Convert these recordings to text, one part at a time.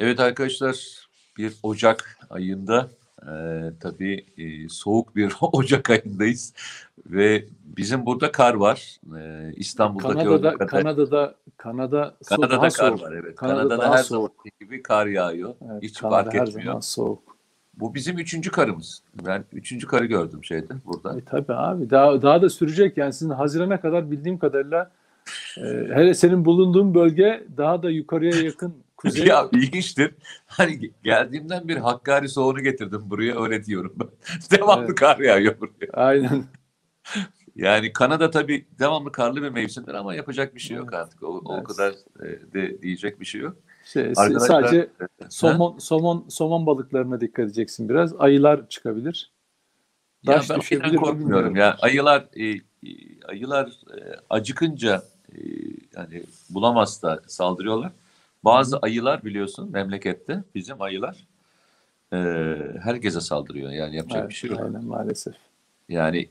Evet arkadaşlar bir Ocak ayında e, tabii e, soğuk bir Ocak ayındayız ve bizim burada kar var. E, İstanbul'da Kanada'da kadar. Kanada'da Kanada Kanada'da daha kar soğuk. var evet. Kanada Kanada'da her soğuk. zaman gibi kar yağıyor. Evet, Hiç Kanada fark her etmiyor. zaman soğuk. Bu bizim üçüncü karımız. Ben üçüncü karı gördüm şeyde burada. E, tabii abi daha daha da sürecek yani sizin Haziran'a kadar bildiğim kadarıyla e, hele senin bulunduğun bölge daha da yukarıya yakın kuzey. Ya ilginçtir. Hani geldiğimden beri Hakkari soğuğunu getirdim buraya öyle diyorum ben. Devamlı Evet. kar yağıyor buraya. Aynen. Yani Kanada tabii devamlı karlı bir mevsimdir ama yapacak bir şey yok artık. O, o Evet. kadar e, de diyecek bir şey yok. Şey, Arkadaşlar- sadece somon somon somon balıklarına dikkat edeceksin biraz. Ayılar çıkabilir. Ya Taş ben o düşebilir korkmuyorum. Ya ayılar e, e, ayılar e, acıkınca e, yani bulamazsa saldırıyorlar. Bazı ayılar biliyorsun memlekette bizim ayılar e, herkese saldırıyor. Yani yapacak Evet, bir şey yok. aynen maalesef. Yani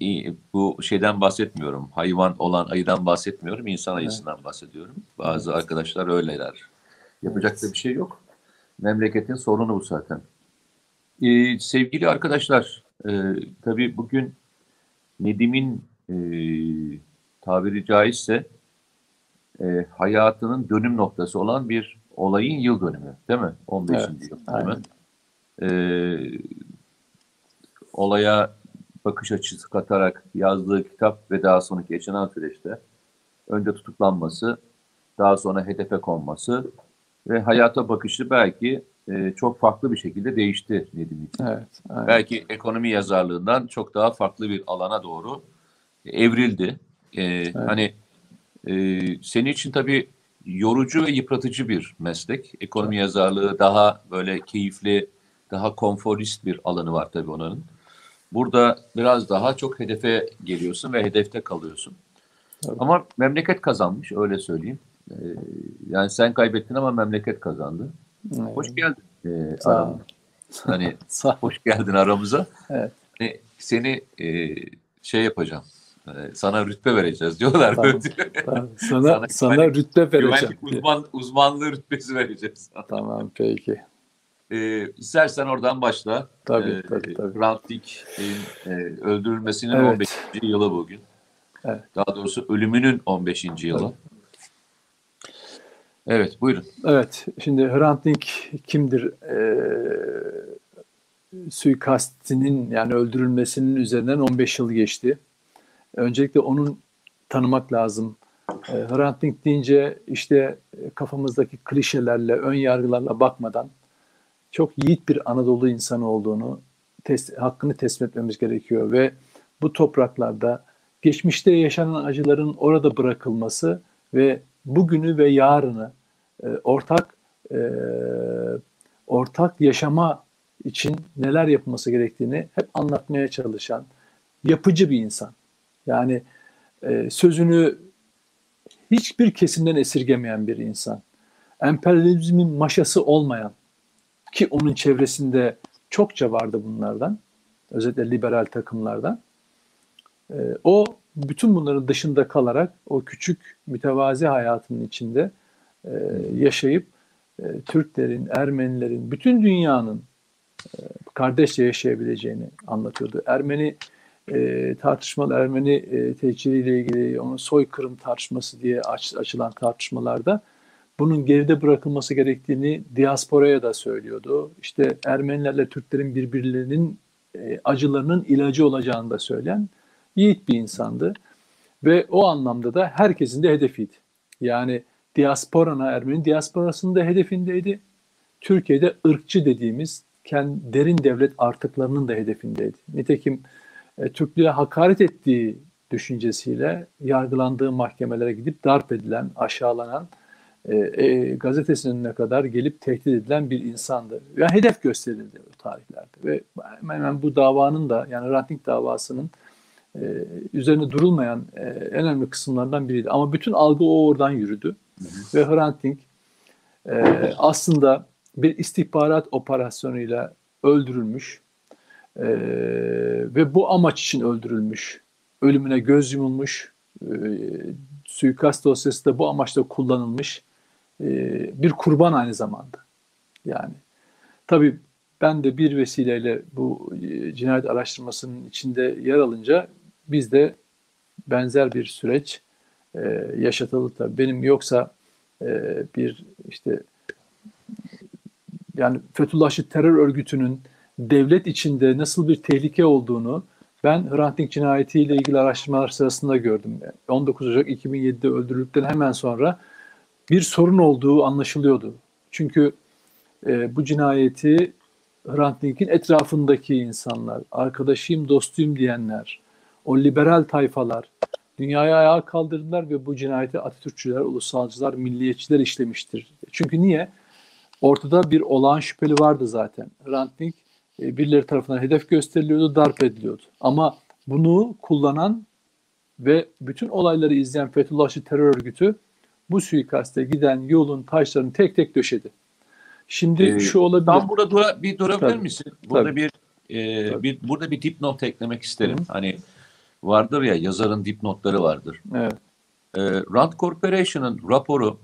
bu şeyden bahsetmiyorum. Hayvan olan ayıdan bahsetmiyorum. insan ayısından bahsediyorum. Bazı arkadaşlar öyleler. Yapacak Evet. da bir şey yok. Memleketin sorunu bu zaten. Ee, sevgili arkadaşlar, e, tabii bugün Nedim'in e, tabiri caizse e, hayatının dönüm noktası olan bir olayın yıl dönümü, değil mi? 15. Evet, yıl dönümü. Ee, olaya bakış açısı katarak yazdığı kitap ve daha sonraki yaşanan süreçte önce tutuklanması, daha sonra hedefe konması ve hayata bakışı belki e, çok farklı bir şekilde değişti Nedim için. Evet. aynen. Belki ekonomi yazarlığından çok daha farklı bir alana doğru evrildi. Ee, Hani e, senin için tabii yorucu ve yıpratıcı bir meslek. Ekonomi yazarlığı daha böyle keyifli, daha konforist bir alanı var tabii onun. Burada biraz daha çok hedefe geliyorsun ve hedefte kalıyorsun. Tabii. Ama memleket kazanmış öyle söyleyeyim. Ee, yani sen kaybettin ama memleket kazandı. Evet. Hoş geldin e, Sağ aramıza. Hani hoş geldin aramıza. Evet. Hani seni e, şey yapacağım. E, sana rütbe vereceğiz diyorlar. Tamam. Tamam. Sana, Sana sana güvenlik- rütbe vereceğim. Güvenlik uzman, uzmanlığı rütbesi vereceğiz. Tamam peki. E, istersen oradan başla. Tabii E, tabii tabii. Hrant Dink'in e, öldürülmesinin Evet. 15. yılı bugün. Evet. Daha doğrusu ölümünün 15. yılı. Evet buyurun. Evet, şimdi Hrant Dink kimdir? Ee, suikastinin yani öldürülmesinin üzerinden 15 yıl geçti. Öncelikle onun tanımak lazım. Ee, Hrant Dink deyince işte kafamızdaki klişelerle, ön yargılarla bakmadan çok yiğit bir Anadolu insanı olduğunu tes- hakkını teslim etmemiz gerekiyor ve bu topraklarda geçmişte yaşanan acıların orada bırakılması ve bugünü ve yarını e, ortak e, ortak yaşama için neler yapılması gerektiğini hep anlatmaya çalışan yapıcı bir insan. Yani e, sözünü hiçbir kesimden esirgemeyen bir insan. Emperyalizmin maşası olmayan ki onun çevresinde çokça vardı bunlardan. Özellikle liberal takımlardan. E, o bütün bunların dışında kalarak o küçük mütevazi hayatının içinde e, yaşayıp e, Türklerin, Ermenilerin, bütün dünyanın e, kardeşçe yaşayabileceğini anlatıyordu. Ermeni e, tartışmalı Ermeni e, tehciriyle ilgili onun soykırım tartışması diye aç, açılan tartışmalarda bunun geride bırakılması gerektiğini diasporaya da söylüyordu. İşte Ermenilerle Türklerin birbirlerinin e, acılarının ilacı olacağını da söyleyen yiğit bir insandı. Ve o anlamda da herkesin de hedefiydi. Yani diasporana, Ermeni diasporasının da hedefindeydi. Türkiye'de ırkçı dediğimiz kendi derin devlet artıklarının da hedefindeydi. Nitekim e, Türklüğe hakaret ettiği düşüncesiyle yargılandığı mahkemelere gidip darp edilen, aşağılanan, e, e, gazetesinin önüne kadar gelip tehdit edilen bir insandı. Yani hedef gösterildi o tarihlerde. Ve hemen hemen bu davanın da yani Ranting davasının e, üzerine durulmayan e, en önemli kısımlardan biriydi. Ama bütün algı o oradan yürüdü. Ve Hrant Dink e, aslında bir istihbarat operasyonuyla öldürülmüş e, ve bu amaç için öldürülmüş. Ölümüne göz yumulmuş. E, suikast dosyası da bu amaçla kullanılmış e, bir kurban aynı zamanda. Yani tabii ben de bir vesileyle bu e, cinayet araştırmasının içinde yer alınca biz de benzer bir süreç e, yaşatıldı tabii. Benim yoksa e, bir işte yani Fethullahçı terör örgütünün devlet içinde nasıl bir tehlike olduğunu ben Hrant Dink cinayetiyle ilgili araştırmalar sırasında gördüm. 19 Ocak 2007'de öldürüldükten hemen sonra bir sorun olduğu anlaşılıyordu. Çünkü e, bu cinayeti Hrant Dink'in etrafındaki insanlar, arkadaşıyım, dostuyum diyenler, o liberal tayfalar dünyaya ayağa kaldırdılar ve bu cinayeti Atatürkçüler, ulusalcılar, milliyetçiler işlemiştir. Çünkü niye? Ortada bir olağan şüpheli vardı zaten. Hrant Dink birileri tarafından hedef gösteriliyordu, darp ediliyordu. Ama bunu kullanan ve bütün olayları izleyen Fethullahçı terör örgütü bu suikaste giden yolun taşlarını tek tek döşedi. Şimdi ee, şu olabilir. Tam burada dura, bir durabilir Tabii. misin? Burada Tabii. bir e, bir burada bir dipnot eklemek isterim. Hı-hı. Hani vardır ya yazarın dipnotları vardır. Evet. E, Rand Corporation'ın raporu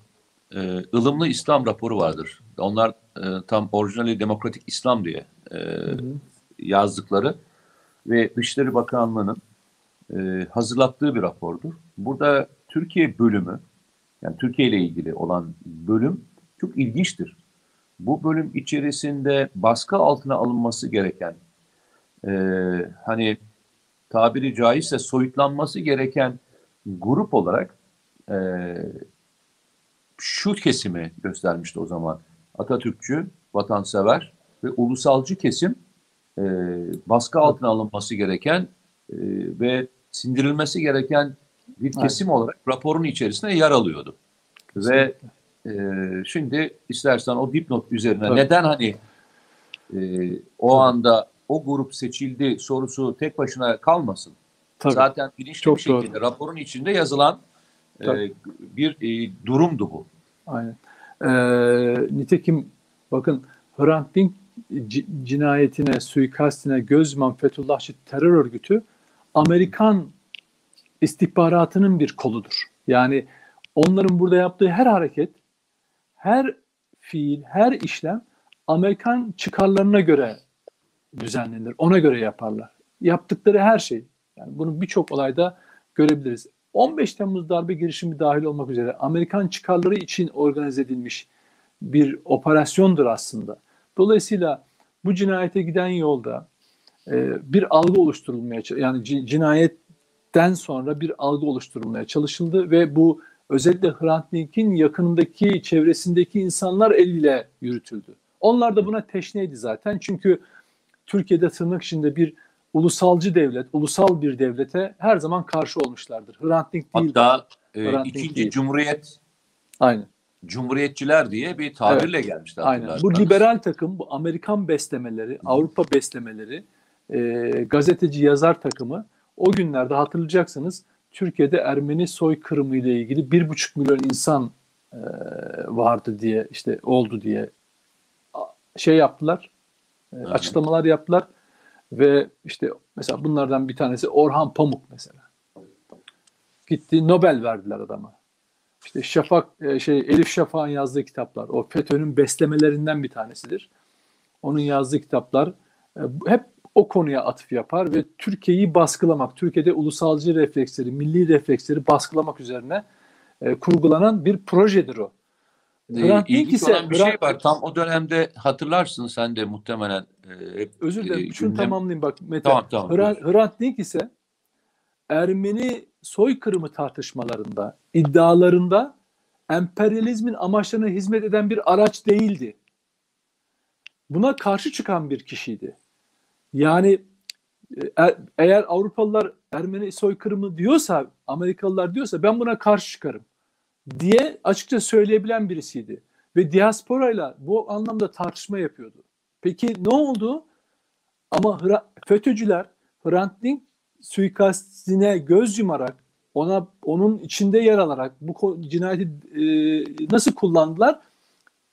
e, ılımlı İslam raporu vardır. Onlar e, tam orijinali demokratik İslam diye e, yazdıkları ve Dışişleri Bakanlığı'nın e, hazırlattığı bir rapordur. Burada Türkiye bölümü, yani Türkiye ile ilgili olan bölüm çok ilginçtir. Bu bölüm içerisinde baskı altına alınması gereken, e, hani tabiri caizse soyutlanması gereken grup olarak e, şu kesimi göstermişti o zaman. Atatürkçü, vatansever ve ulusalcı kesim e, baskı altına alınması gereken e, ve sindirilmesi gereken bir kesim evet. olarak raporun içerisinde yer alıyordu. Kesinlikle. Ve e, şimdi istersen o dipnot üzerine evet. neden hani e, o anda o grup seçildi sorusu tek başına kalmasın. Tabii. Zaten bilinçli Çok bir şekilde doğru. raporun içinde yazılan e, bir e, durumdu bu. Aynen. Ee, nitekim bakın Hrant Dink cinayetine, suikastine göz yuman Fethullahçı terör örgütü Amerikan istihbaratının bir koludur. Yani onların burada yaptığı her hareket, her fiil, her işlem Amerikan çıkarlarına göre düzenlenir. Ona göre yaparlar. Yaptıkları her şey. Yani bunu birçok olayda görebiliriz. 15 Temmuz darbe girişimi dahil olmak üzere Amerikan çıkarları için organize edilmiş bir operasyondur aslında. Dolayısıyla bu cinayete giden yolda e, bir algı oluşturulmaya yani cinayetten sonra bir algı oluşturulmaya çalışıldı ve bu özellikle Hrant Dink'in yakınındaki çevresindeki insanlar eliyle yürütüldü. Onlar da buna teşneydi zaten çünkü Türkiye'de tırnak içinde bir ulusalcı devlet, ulusal bir devlete her zaman karşı olmuşlardır. Hrant Dink değil. Hatta e, ikinci değil. Cumhuriyet Aynen. Cumhuriyetçiler diye bir tabirle evet. gelmişti. Aynen. Bu liberal takım, bu Amerikan beslemeleri, Avrupa beslemeleri, e, gazeteci yazar takımı o günlerde hatırlayacaksınız Türkiye'de Ermeni soykırımı ile ilgili bir buçuk milyon insan e, vardı diye işte oldu diye şey yaptılar, e, açıklamalar yaptılar ve işte mesela bunlardan bir tanesi Orhan Pamuk mesela. Gitti Nobel verdiler adama. İşte Şafak e, şey Elif Şafak'ın yazdığı kitaplar o FETÖ'nün beslemelerinden bir tanesidir. Onun yazdığı kitaplar e, hep o konuya atıf yapar ve Türkiye'yi baskılamak, Türkiye'de ulusalcı refleksleri, milli refleksleri baskılamak üzerine e, kurgulanan bir projedir o. Hrant Dink ise olan bir Hrant, şey var. Tam o dönemde hatırlarsın sen de muhtemelen. E, Özür dilerim. E, Şunu tamamlayayım bak Mete. Tamam, tamam, Hrant, Hrant Dink ise Ermeni soykırımı tartışmalarında, iddialarında emperyalizmin amaçlarına hizmet eden bir araç değildi. Buna karşı çıkan bir kişiydi. Yani e, eğer Avrupalılar Ermeni soykırımı diyorsa, Amerikalılar diyorsa ben buna karşı çıkarım diye açıkça söyleyebilen birisiydi. Ve diasporayla bu anlamda tartışma yapıyordu. Peki ne oldu? Ama FETÖ'cüler Hrant Dink suikastine göz yumarak ona onun içinde yer alarak bu cinayeti e, nasıl kullandılar?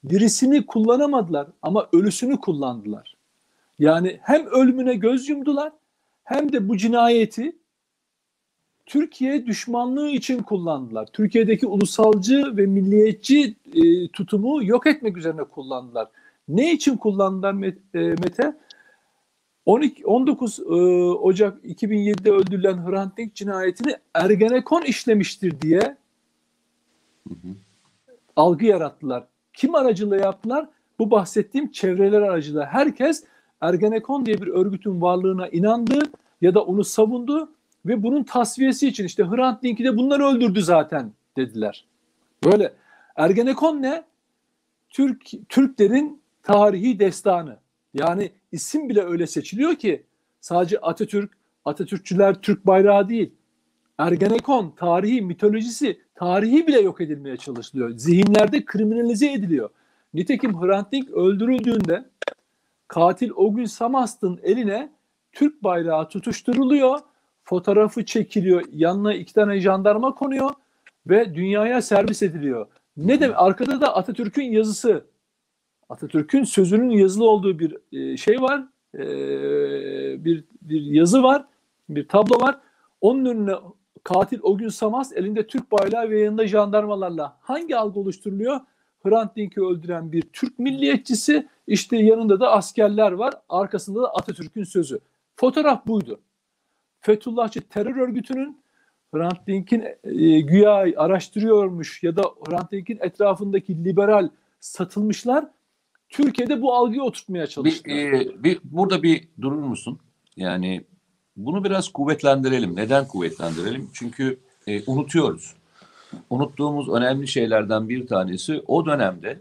Dirisini kullanamadılar ama ölüsünü kullandılar. Yani hem ölümüne göz yumdular hem de bu cinayeti Türkiye düşmanlığı için kullandılar. Türkiye'deki ulusalcı ve milliyetçi e, tutumu yok etmek üzerine kullandılar. Ne için kullandılar e, Mete? 12 19 e, Ocak 2007'de öldürülen Hrant Dink cinayetini Ergenekon işlemiştir diye Hı hı. algı yarattılar. Kim aracılığıyla yaptılar? Bu bahsettiğim çevreler aracılığıyla. Herkes Ergenekon diye bir örgütün varlığına inandı ya da onu savundu ve bunun tasfiyesi için işte Hrant Dink'i de bunlar öldürdü zaten dediler. Böyle Ergenekon ne? Türk Türklerin tarihi destanı. Yani isim bile öyle seçiliyor ki sadece Atatürk, Atatürkçüler Türk bayrağı değil. Ergenekon tarihi, mitolojisi, tarihi bile yok edilmeye çalışılıyor. Zihinlerde kriminalize ediliyor. Nitekim Hrant Dink öldürüldüğünde katil o gün Samast'ın eline Türk bayrağı tutuşturuluyor. Fotoğrafı çekiliyor. Yanına iki tane jandarma konuyor ve dünyaya servis ediliyor. Ne demek? Arkada da Atatürk'ün yazısı. Atatürk'ün sözünün yazılı olduğu bir e, şey var. E, bir bir yazı var. Bir tablo var. Onun önüne katil o gün Samas elinde Türk bayrağı ve yanında jandarmalarla hangi algı oluşturuluyor? Hrant Dink'i öldüren bir Türk milliyetçisi işte yanında da askerler var. Arkasında da Atatürk'ün sözü. Fotoğraf buydu. Fethullahçı terör örgütünün Hrant Dink'in e, güya araştırıyormuş ya da Hrant Dink'in etrafındaki liberal satılmışlar. Türkiye'de bu algıyı oturtmaya Bir, çalıştılar. e, bir, burada bir durur musun? Yani bunu biraz kuvvetlendirelim. Neden kuvvetlendirelim? Çünkü e, unutuyoruz. Unuttuğumuz önemli şeylerden bir tanesi o dönemde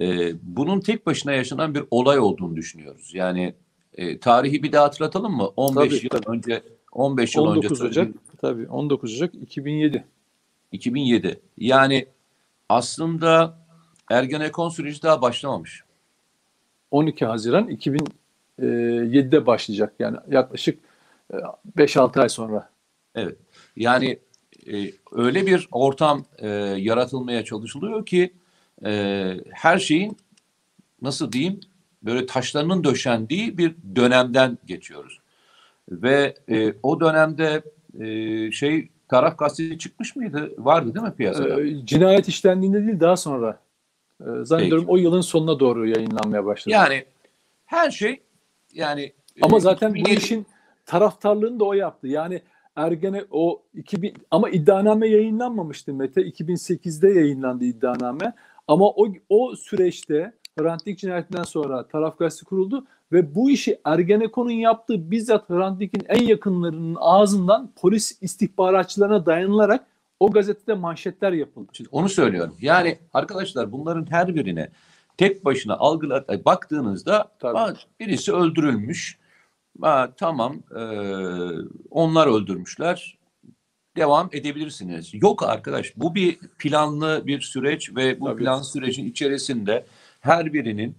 e, bunun tek başına yaşanan bir olay olduğunu düşünüyoruz. Yani e, tarihi bir daha hatırlatalım mı? 15 Tabii, yıl tabii. önce 15 yıl 19 önce Ocak tabii 19 Ocak 2007. 2007. Yani aslında Ergenekon süreci daha başlamamış. 12 Haziran 2007'de başlayacak yani yaklaşık e, 5-6 ay sonra. Evet. Yani e, öyle bir ortam e, yaratılmaya çalışılıyor ki e, her şeyin nasıl diyeyim böyle taşlarının döşendiği bir dönemden geçiyoruz. Ve e, o dönemde e, şey taraf gazetesi çıkmış mıydı? Vardı değil mi piyasada? E, cinayet işlendiğinde değil daha sonra. E, zannediyorum o yılın sonuna doğru yayınlanmaya başladı. yani her şey yani Ama e, zaten bu 2007 işin taraftarlığını da o yaptı. Yani Ergene o 2000 ama iddianame yayınlanmamıştı Mete. 2008'de yayınlandı iddianame. Ama o o süreçte Hrant Dink cinayetinden sonra taraf gazetesi kuruldu ve bu işi Ergenekon'un yaptığı bizzat Hrant Dink'in en yakınlarının ağzından polis istihbaratçılarına dayanılarak o gazetede manşetler yapıldı. Şimdi onu söylüyorum. Yani arkadaşlar bunların her birine tek başına algıla e, baktığınızda Tabii. birisi öldürülmüş. Ha, tamam e, onlar öldürmüşler. Devam edebilirsiniz. Yok arkadaş bu bir planlı bir süreç ve bu Tabii. plan sürecin içerisinde her birinin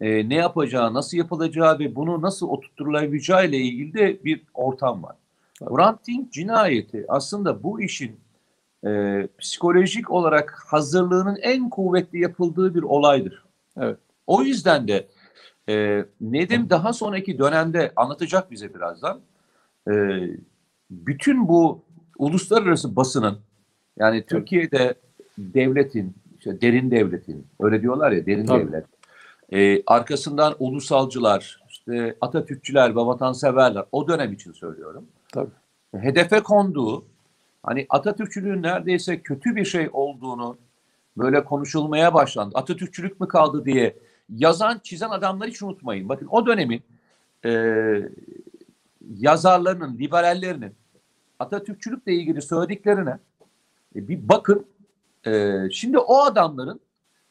e, ne yapacağı, nasıl yapılacağı ve bunu nasıl oturtulabileceği ile ilgili de bir ortam var. Tabii. Hrant Dink cinayeti aslında bu işin e, psikolojik olarak hazırlığının en kuvvetli yapıldığı bir olaydır. Evet. O yüzden de e, Nedim daha sonraki dönemde anlatacak bize birazdan. E, bütün bu uluslararası basının yani Türkiye'de devletin, işte derin devletin, öyle diyorlar ya derin Tabii. devlet. E, arkasından ulusalcılar, işte Atatürkçüler ve vatanseverler o dönem için söylüyorum. Tabii. Hedefe konduğu hani Atatürkçülüğün neredeyse kötü bir şey olduğunu böyle konuşulmaya başlandı. Atatürkçülük mü kaldı diye yazan, çizen adamları hiç unutmayın. Bakın o dönemin e, yazarlarının, liberallerinin Atatürkçülükle ilgili söylediklerine e, bir bakın. E, şimdi o adamların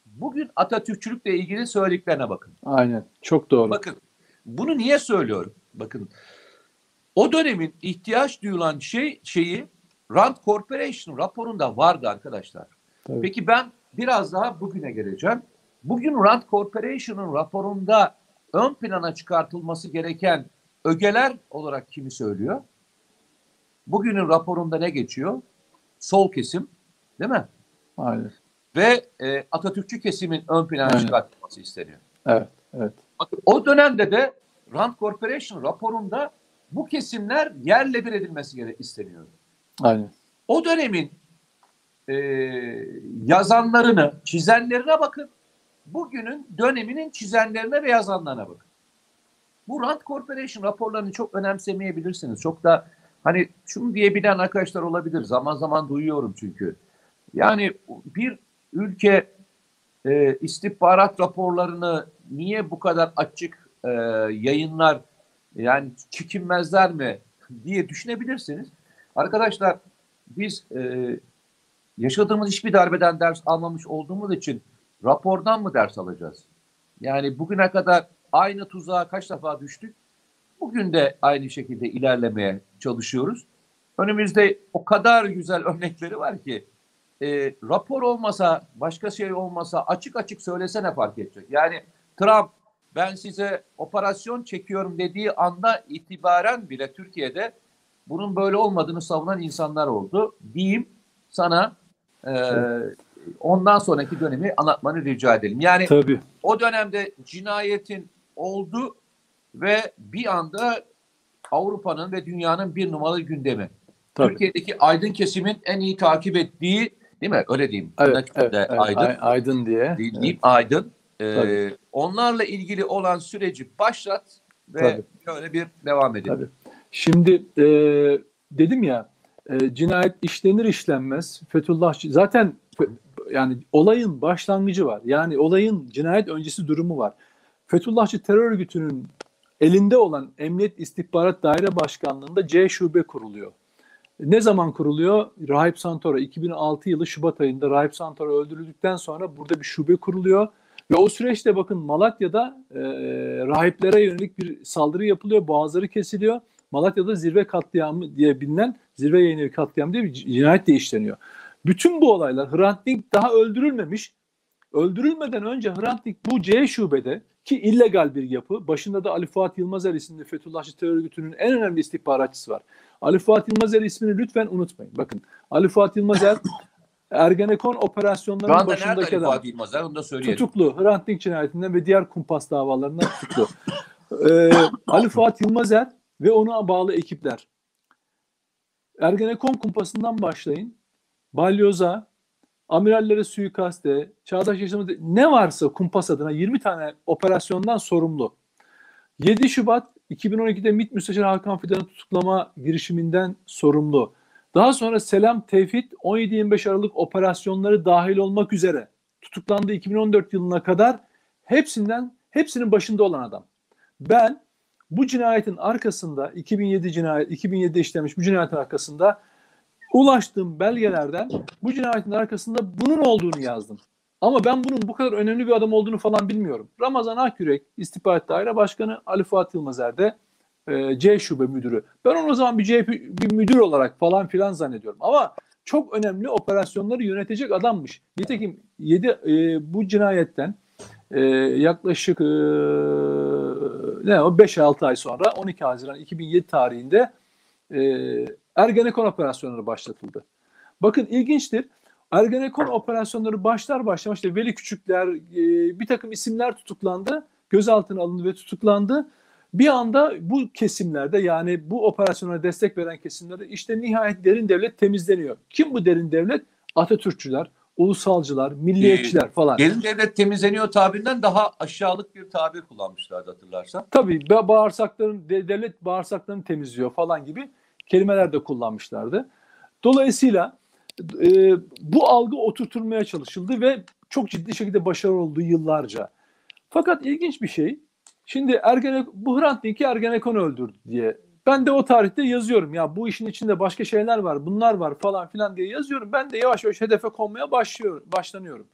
bugün Atatürkçülükle ilgili söylediklerine bakın. Aynen. Çok doğru. Bakın bunu niye söylüyorum? Bakın o dönemin ihtiyaç duyulan şey şeyi Rand Corporation raporunda vardı arkadaşlar. Tabii. Peki ben biraz daha bugüne geleceğim. Bugün Rand Corporation'ın raporunda ön plana çıkartılması gereken ögeler olarak kimi söylüyor? Bugünün raporunda ne geçiyor? Sol kesim, değil mi? Aynen. Ve e, Atatürkçü kesimin ön plana Aynen. çıkartılması isteniyor. Evet. Evet. O dönemde de Rand Corporation raporunda bu kesimler yerle bir edilmesi isteniyor. Aynen. O dönemin e, yazanlarını, çizenlerine bakın. bugünün döneminin çizenlerine ve yazanlarına bakın. Bu Rand Corporation raporlarını çok önemsemeyebilirsiniz. Çok da hani şunu diyebilen arkadaşlar olabilir. Zaman zaman duyuyorum çünkü. Yani bir ülke e, istihbarat raporlarını niye bu kadar açık e, yayınlar yani çekinmezler mi diye düşünebilirsiniz. Arkadaşlar biz e, yaşadığımız hiçbir darbeden ders almamış olduğumuz için rapordan mı ders alacağız? Yani bugüne kadar aynı tuzağa kaç defa düştük? Bugün de aynı şekilde ilerlemeye çalışıyoruz. Önümüzde o kadar güzel örnekleri var ki e, rapor olmasa, başka şey olmasa açık açık söylesene fark edecek. Yani Trump ben size operasyon çekiyorum dediği anda itibaren bile Türkiye'de bunun böyle olmadığını savunan insanlar oldu. Diyeyim sana e, ondan sonraki dönemi anlatmanı rica edelim. Yani Tabii. o dönemde cinayetin oldu ve bir anda Avrupa'nın ve dünyanın bir numaralı gündemi. Tabii. Türkiye'deki aydın kesimin en iyi takip ettiği değil mi? Öyle diyeyim. Evet, evet, evet. aydın. Ay- aydın diye. Değil, Evet. diyeyim, aydın. Ee, Tabii. onlarla ilgili olan süreci başlat ve Tabii. böyle bir devam edelim. Tabii. Şimdi e, dedim ya e, cinayet işlenir işlenmez Fethullahçı zaten yani olayın başlangıcı var. Yani olayın cinayet öncesi durumu var. Fethullahçı terör örgütünün elinde olan Emniyet İstihbarat Daire Başkanlığı'nda C şube kuruluyor. Ne zaman kuruluyor? Rahip Santoro 2006 yılı Şubat ayında Rahip Santoro öldürüldükten sonra burada bir şube kuruluyor. Ve o süreçte bakın Malatya'da e, rahiplere yönelik bir saldırı yapılıyor, boğazları kesiliyor. Malatya'da zirve katliamı diye bilinen zirve yayını katliamı diye bir cinayet de işleniyor. Bütün bu olaylar Hrant Dink daha öldürülmemiş. Öldürülmeden önce Hrant Dink bu C şubede ki illegal bir yapı. Başında da Ali Fuat Yılmazer isimli Fethullahçı terör örgütünün en önemli istihbaratçısı var. Ali Fuat Yılmazer ismini lütfen unutmayın. Bakın Ali Fuat Yılmazer Ergenekon Şu operasyonlarının nerede başındaki Ali adam. Fuat Yılmazer onu da söyleyelim. Tutuklu. Hrant Dink cinayetinden ve diğer kumpas davalarından tutuklu. Ee, Ali Fuat Yılmazer ve ona bağlı ekipler. Ergenekon kumpasından başlayın. Balyoza, amirallere suikaste, çağdaş yaşamı ne varsa kumpas adına 20 tane operasyondan sorumlu. 7 Şubat 2012'de MİT Müsteşarı Hakan Fidan'ı tutuklama girişiminden sorumlu. Daha sonra Selam Tevfik 17-25 Aralık operasyonları dahil olmak üzere tutuklandı 2014 yılına kadar hepsinden hepsinin başında olan adam. Ben bu cinayetin arkasında 2007 cinayet 2007'de işlemiş bu cinayetin arkasında ulaştığım belgelerden bu cinayetin arkasında bunun olduğunu yazdım. Ama ben bunun bu kadar önemli bir adam olduğunu falan bilmiyorum. Ramazan Akyürek İstihbarat Daire Başkanı Ali Fuat Yılmazer de e, C şube müdürü. Ben onu o zaman bir CHP bir müdür olarak falan filan zannediyorum. Ama çok önemli operasyonları yönetecek adammış. Nitekim 7 e, bu cinayetten e, yaklaşık e, ne o 5-6 ay sonra 12 Haziran 2007 tarihinde e, Ergenekon operasyonları başlatıldı. Bakın ilginçtir. Ergenekon operasyonları başlar başlamaz işte Veli Küçükler e, bir takım isimler tutuklandı. Gözaltına alındı ve tutuklandı. Bir anda bu kesimlerde yani bu operasyona destek veren kesimlerde işte nihayet derin devlet temizleniyor. Kim bu derin devlet? Atatürkçüler, ulusalcılar, milliyetçiler falan. Gelin devlet temizleniyor tabirinden daha aşağılık bir tabir kullanmışlardı hatırlarsan. Tabii ba- bağırsakların de- devlet bağırsaklarını temizliyor falan gibi kelimeler de kullanmışlardı. Dolayısıyla e, bu algı oturtulmaya çalışıldı ve çok ciddi şekilde başarılı oldu yıllarca. Fakat ilginç bir şey. Şimdi Ergene, bu Hrant Dink'i Ergenekon öldürdü diye. Ben de o tarihte yazıyorum ya bu işin içinde başka şeyler var, bunlar var falan filan diye yazıyorum. Ben de yavaş yavaş hedefe konmaya başlıyor, başlanıyorum.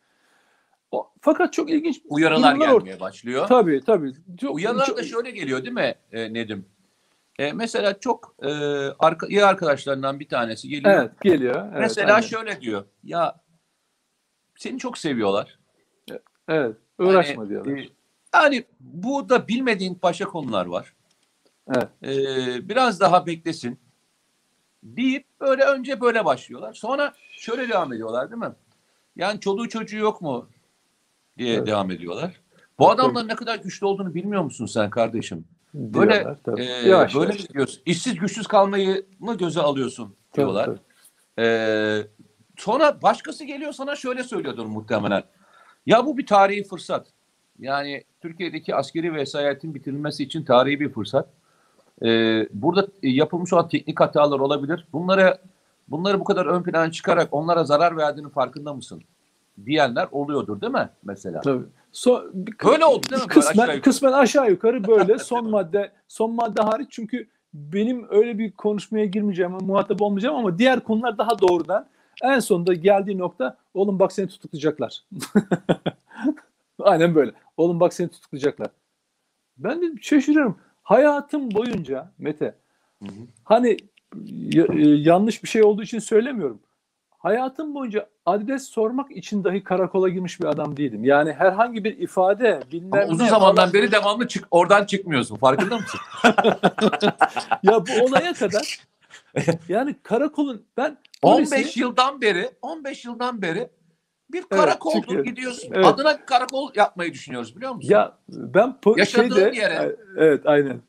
O, fakat çok ilginç Uyarılar gelmeye başlıyor. Tabii tabii. Çok, Uyarılar çok- da şöyle geliyor değil mi e, Nedim? E, mesela çok e, arka, iyi arkadaşlarından bir tanesi geliyor. Evet geliyor. Evet, mesela aynen. şöyle diyor. Ya seni çok seviyorlar. Evet uğraşma Yani, diyorlar. e, Yani bu da bilmediğin başka konular var. Evet. E, biraz daha beklesin deyip böyle önce böyle başlıyorlar. Sonra şöyle devam ediyorlar değil mi? Yani çoluğu çocuğu yok mu diye Evet. devam ediyorlar. Bu adamların ne kadar güçlü olduğunu bilmiyor musun sen kardeşim? Böyle Diyorlar, tabii. Ee, Yavaş böyle yavaş. diyorsun? İşsiz güçsüz kalmayı mı göze alıyorsun Tabii, diyorlar. tabii. Ee, sonra başkası geliyor sana şöyle söylüyordur muhtemelen. Ya bu bir tarihi fırsat. Yani Türkiye'deki askeri vesayetin bitirilmesi için tarihi bir fırsat. Ee, burada yapılmış olan teknik hatalar olabilir. Bunları bunları bu kadar ön plana çıkarak onlara zarar verdiğinin farkında mısın? Diyenler oluyordur değil mi mesela? Tabii. So, Böyle oldu değil mi? Kısmen, aşağı yukarı. kısmen aşağı yukarı böyle son madde son madde hariç çünkü benim öyle bir konuşmaya girmeyeceğim, muhatap olmayacağım ama diğer konular daha doğrudan en sonunda geldiği nokta oğlum bak seni tutuklayacaklar. Aynen böyle. Oğlum bak seni tutuklayacaklar. Ben de şaşırıyorum. Hayatım boyunca Mete Hı hı. hani e, yanlış bir şey olduğu için söylemiyorum. Hayatım boyunca adres sormak için dahi karakola girmiş bir adam değilim. Yani herhangi bir ifade bilmem Ama uzun zamandan falan- beri devamlı çık oradan çıkmıyorsun. Farkında mısın? ya bu olaya kadar yani karakolun ben polisi- 15 yıldan beri 15 yıldan beri bir karakoldur çıkıyor. gidiyorsun. Evet. Adına karakol yapmayı düşünüyoruz biliyor musun? ya ben Yaşadığın şeyde yere. evet aynen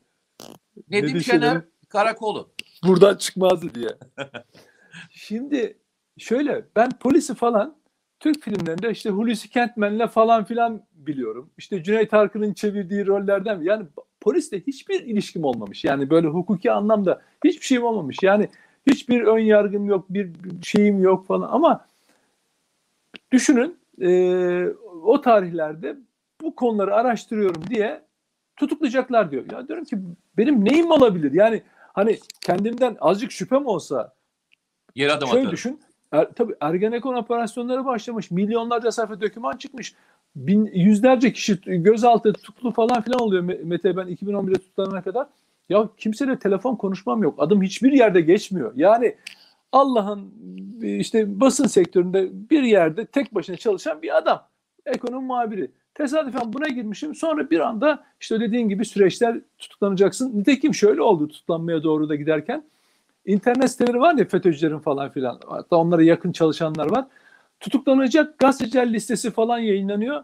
Nedim Nedim Şener karakolu. buradan çıkmazdı diye. Şimdi şöyle ben polisi falan Türk filmlerinde işte Hulusi Kentmen'le falan filan biliyorum. İşte Cüneyt Arkın'ın çevirdiği rollerden yani polisle hiçbir ilişkim olmamış. Yani böyle hukuki anlamda hiçbir şeyim olmamış. Yani hiçbir ön yargım yok, bir şeyim yok falan ama düşünün eee, o tarihlerde bu konuları araştırıyorum diye tutuklayacaklar diyor. Ya diyorum ki benim neyim olabilir? Yani hani kendimden azıcık şüphem olsa Yer adım şöyle atarım. düşün. Er, tabii Ergenekon operasyonları başlamış. Milyonlarca sayfa doküman çıkmış. Bin, yüzlerce kişi gözaltı tutuklu falan filan oluyor Me- Mete ben 2011'de tutuklanana kadar. Ya kimseyle telefon konuşmam yok. Adım hiçbir yerde geçmiyor. Yani Allah'ın işte basın sektöründe bir yerde tek başına çalışan bir adam. Ekonomi muhabiri. Tesadüfen buna girmişim. Sonra bir anda işte dediğin gibi süreçler tutuklanacaksın. Nitekim şöyle oldu tutuklanmaya doğru da giderken. İnternet siteleri var ya FETÖ'cülerin falan filan. Hatta onlara yakın çalışanlar var. Tutuklanacak gazeteciler listesi falan yayınlanıyor.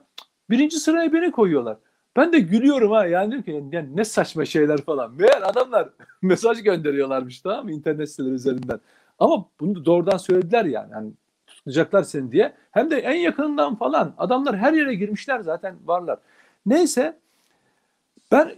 Birinci sıraya beni koyuyorlar. Ben de gülüyorum ha. Yani diyorum ki yani ne saçma şeyler falan. Meğer adamlar mesaj gönderiyorlarmış tamam mı internet siteleri üzerinden. Ama bunu doğrudan söylediler yani. yani tutuklayacaklar seni diye. Hem de en yakınından falan. Adamlar her yere girmişler zaten varlar. Neyse ben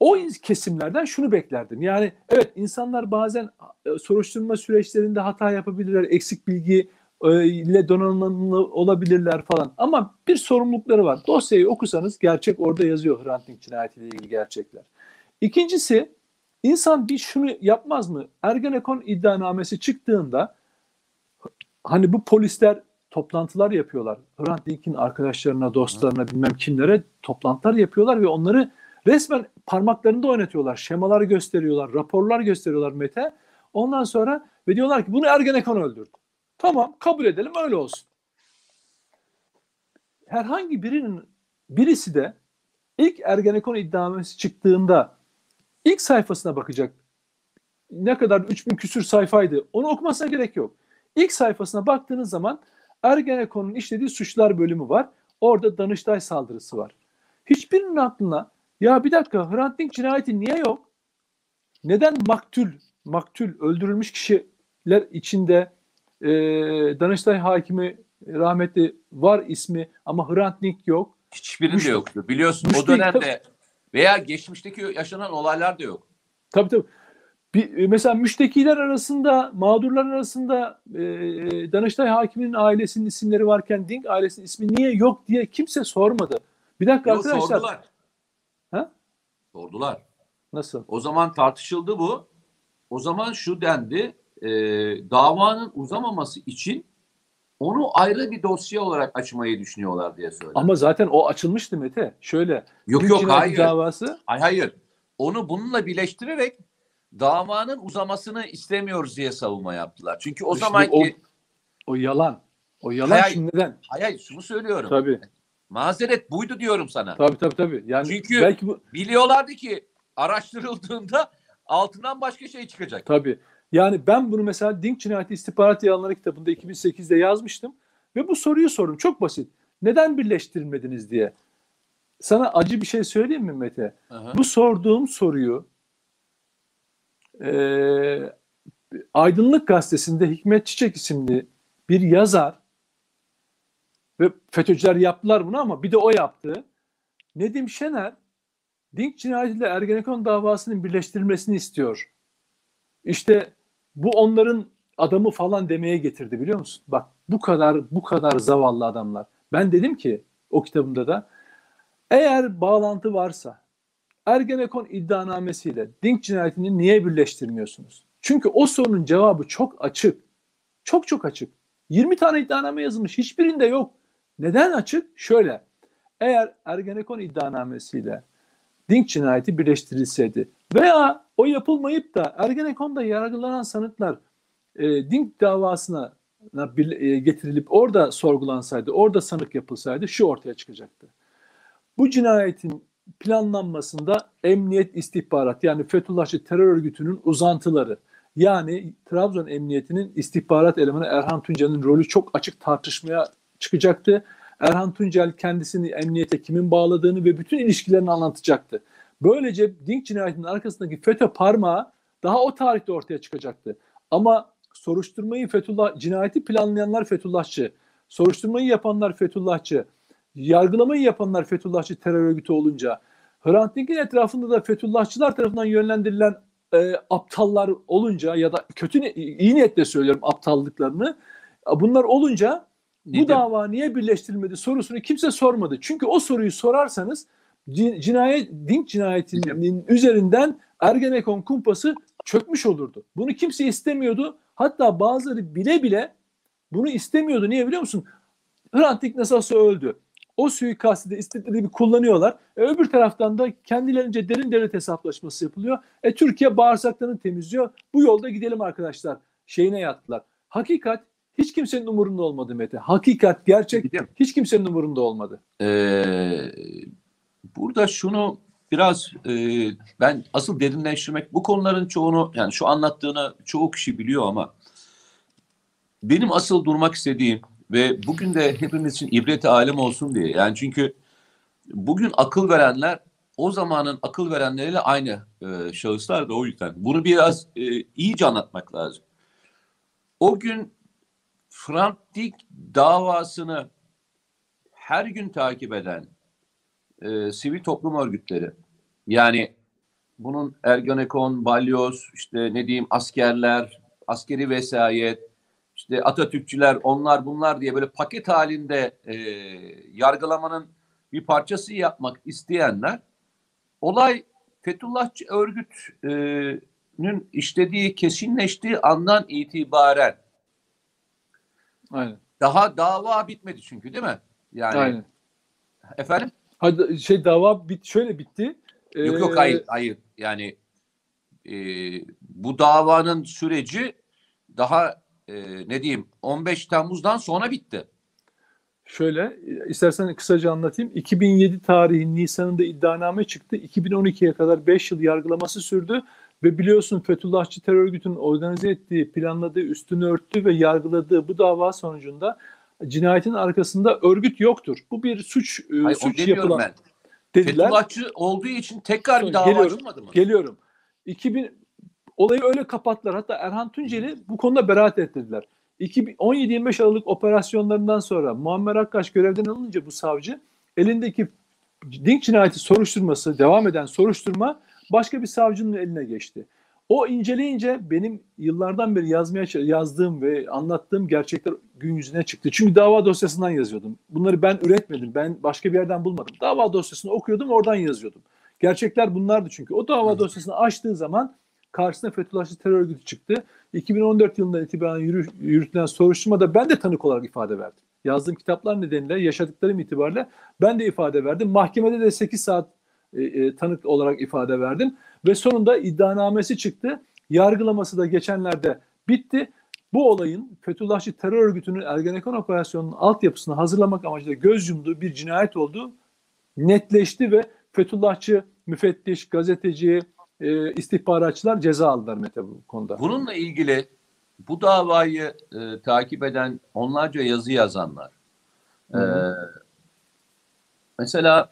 o kesimlerden şunu beklerdim. Yani evet insanlar bazen e, soruşturma süreçlerinde hata yapabilirler, eksik bilgi e, ile donanımlı olabilirler falan. Ama bir sorumlulukları var. Dosyayı okusanız gerçek orada yazıyor Hrant Dink cinayetiyle ilgili gerçekler. İkincisi insan bir şunu yapmaz mı? Ergenekon iddianamesi çıktığında hani bu polisler toplantılar yapıyorlar. Hrant Dink'in arkadaşlarına, dostlarına, bilmem kimlere toplantılar yapıyorlar ve onları resmen parmaklarında oynatıyorlar. Şemalar gösteriyorlar, raporlar gösteriyorlar Mete. Ondan sonra ve diyorlar ki bunu Ergenekon öldürdü. Tamam kabul edelim öyle olsun. Herhangi birinin birisi de ilk Ergenekon iddianamesi çıktığında ilk sayfasına bakacak. Ne kadar 3000 küsür sayfaydı. Onu okumasına gerek yok. İlk sayfasına baktığınız zaman Ergenekon'un işlediği suçlar bölümü var. Orada Danıştay saldırısı var. Hiçbirinin aklına ya bir dakika Hrant Dink cinayeti niye yok? Neden maktul, maktul öldürülmüş kişiler içinde e, Danıştay hakimi rahmetli var ismi ama Hrant Dink yok. Hiçbirinde Müşrik- yoktu. Biliyorsun o müşrik- dönemde veya geçmişteki yaşanan olaylar da yok. Tabii tabii. Bir, e, mesela müştekiler arasında, mağdurlar arasında e, Danıştay hakiminin ailesinin isimleri varken Dink ailesinin ismi niye yok diye kimse sormadı. Bir dakika Yok, arkadaşlar. sordular. Ha? Sordular. Nasıl? O zaman tartışıldı bu. O zaman şu dendi. e, davanın uzamaması için onu ayrı bir dosya olarak açmayı düşünüyorlar diye söyledi. Ama zaten o açılmıştı Mete. Şöyle. yok yok hayır. davası. Hayır hayır. Onu bununla birleştirerek davanın uzamasını istemiyoruz diye savunma yaptılar. Çünkü o zamanki O yalan. O yalan Hayır, hayır. şimdi neden? hayır, hayır şunu söylüyorum. Tabii. Mazeret buydu diyorum sana. Tabii tabii tabii. Yani Çünkü- belki bu Biliyorlardı ki araştırıldığında altından başka şey çıkacak. Tabii. Yani ben bunu mesela Dink Cinayeti İstihbarat Yalanları kitabında 2008'de yazmıştım. Ve bu soruyu sordum. Çok basit. Neden birleştirilmediniz diye. Sana acı bir şey söyleyeyim mi Mete? Hı. Bu sorduğum soruyu eee, Aydınlık Gazetesi'nde Hikmet Çiçek isimli bir yazar Ve FETÖ'cüler yaptılar bunu ama bir de o yaptı. Nedim Şener Dink cinayetiyle Ergenekon davasının birleştirilmesini istiyor. İşte bu onların adamı falan demeye getirdi biliyor musun? Bak bu kadar bu kadar zavallı adamlar. Ben dedim ki o kitabımda da eğer bağlantı varsa Ergenekon iddianamesiyle Dink cinayetini niye birleştirmiyorsunuz? Çünkü o sorunun cevabı çok açık. Çok çok açık. 20 tane iddianame yazılmış. Hiçbirinde yok. Neden açık? Şöyle. Eğer Ergenekon iddianamesiyle Dink cinayeti birleştirilseydi veya o yapılmayıp da Ergenekon'da yargılanan sanıklar e, Dink davasına e, getirilip orada sorgulansaydı, orada sanık yapılsaydı şu ortaya çıkacaktı. Bu cinayetin planlanmasında emniyet istihbarat yani Fethullahçı terör örgütünün uzantıları yani Trabzon Emniyeti'nin istihbarat elemanı Erhan Tuncel'in rolü çok açık tartışmaya çıkacaktı. Erhan Tuncel kendisini emniyete kimin bağladığını ve bütün ilişkilerini anlatacaktı. Böylece Dink cinayetinin arkasındaki FETÖ parmağı daha o tarihte ortaya çıkacaktı. Ama soruşturmayı Fethullah cinayeti planlayanlar Fethullahçı, soruşturmayı yapanlar Fethullahçı, yargılamayı yapanlar Fethullahçı terör örgütü olunca Hrant Dink'in etrafında da Fethullahçılar tarafından yönlendirilen e, aptallar olunca ya da kötü iyi niyetle söylüyorum aptallıklarını bunlar olunca bu Didem. dava niye birleştirilmedi sorusunu kimse sormadı. Çünkü o soruyu sorarsanız cinayet Dink cinayetinin üzerinden Ergenekon kumpası çökmüş olurdu. Bunu kimse istemiyordu. Hatta bazıları bile bile bunu istemiyordu. Niye biliyor musun? Hrant Dink nasılsa öldü. O suikastı da istedikleri gibi kullanıyorlar. E, öbür taraftan da kendilerince derin devlet hesaplaşması yapılıyor. E, Türkiye bağırsaklarını temizliyor. Bu yolda gidelim arkadaşlar. Şeyine yattılar. Hakikat hiç kimsenin umurunda olmadı Mete. Hakikat, gerçek hiç kimsenin umurunda olmadı. Ee, burada şunu biraz e, ben asıl derinleştirmek bu konuların çoğunu yani şu anlattığını çoğu kişi biliyor ama benim asıl durmak istediğim ve bugün de hepimiz için ibret alem olsun diye yani çünkü bugün akıl verenler o zamanın akıl verenleriyle aynı e, şahıslar da o yüzden bunu biraz e, iyice anlatmak lazım. O gün Frank davasını her gün takip eden e, sivil toplum örgütleri yani bunun Ergenekon, Balyoz, işte ne diyeyim askerler, askeri vesayet, işte Atatürkçüler, onlar bunlar diye böyle paket halinde e, yargılamanın bir parçası yapmak isteyenler olay Fethullahçı örgütünün işlediği, kesinleştiği andan itibaren Aynen. daha dava bitmedi çünkü değil mi? Yani Aynen. efendim? Hadi şey dava bit şöyle bitti. Yok yok Ee, hayır hayır yani e, bu davanın süreci daha e, ne diyeyim 15 Temmuz'dan sonra bitti. Şöyle istersen kısaca anlatayım. 2007 tarihi Nisan'ında iddianame çıktı. 2012'ye kadar 5 yıl yargılaması sürdü ve biliyorsun Fethullahçı terör örgütünün organize ettiği, planladığı, üstünü örttüğü ve yargıladığı bu dava sonucunda cinayetin arkasında örgüt yoktur. Bu bir suç e, Hayır, suç yapılan ben. dediler. Fethullahçı olduğu için tekrar bir dava Geliyorum, açılmadı mı? Geliyorum. 2000 olayı öyle kapattılar. Hatta Erhan Tuncel'i bu konuda beraat ettirdiler. 17-25 Aralık operasyonlarından sonra Muammer Akkaş görevden alınca bu savcı elindeki Dink cinayeti soruşturması, devam eden soruşturma başka bir savcının eline geçti. O inceleyince benim yıllardan beri yazmaya yazdığım ve anlattığım gerçekler gün yüzüne çıktı. Çünkü dava dosyasından yazıyordum. Bunları ben üretmedim. Ben başka bir yerden bulmadım. Dava dosyasını okuyordum, oradan yazıyordum. Gerçekler bunlardı çünkü. O dava dosyasını açtığı zaman karşısına Fethullahçı terör örgütü çıktı. 2014 yılından itibaren yürü, yürütülen soruşturmada ben de tanık olarak ifade verdim. Yazdığım kitaplar nedeniyle, yaşadıklarım itibariyle ben de ifade verdim. Mahkemede de 8 saat e, e, tanık olarak ifade verdim. Ve sonunda iddianamesi çıktı. Yargılaması da geçenlerde bitti. Bu olayın Fethullahçı terör örgütünün Ergenekon operasyonunun altyapısını hazırlamak amacıyla göz yumduğu bir cinayet olduğu netleşti ve Fethullahçı müfettiş, gazeteci, e, istihbaratçılar ceza aldılar Mete bu konuda. Bununla ilgili bu davayı e, takip eden onlarca yazı yazanlar. E, mesela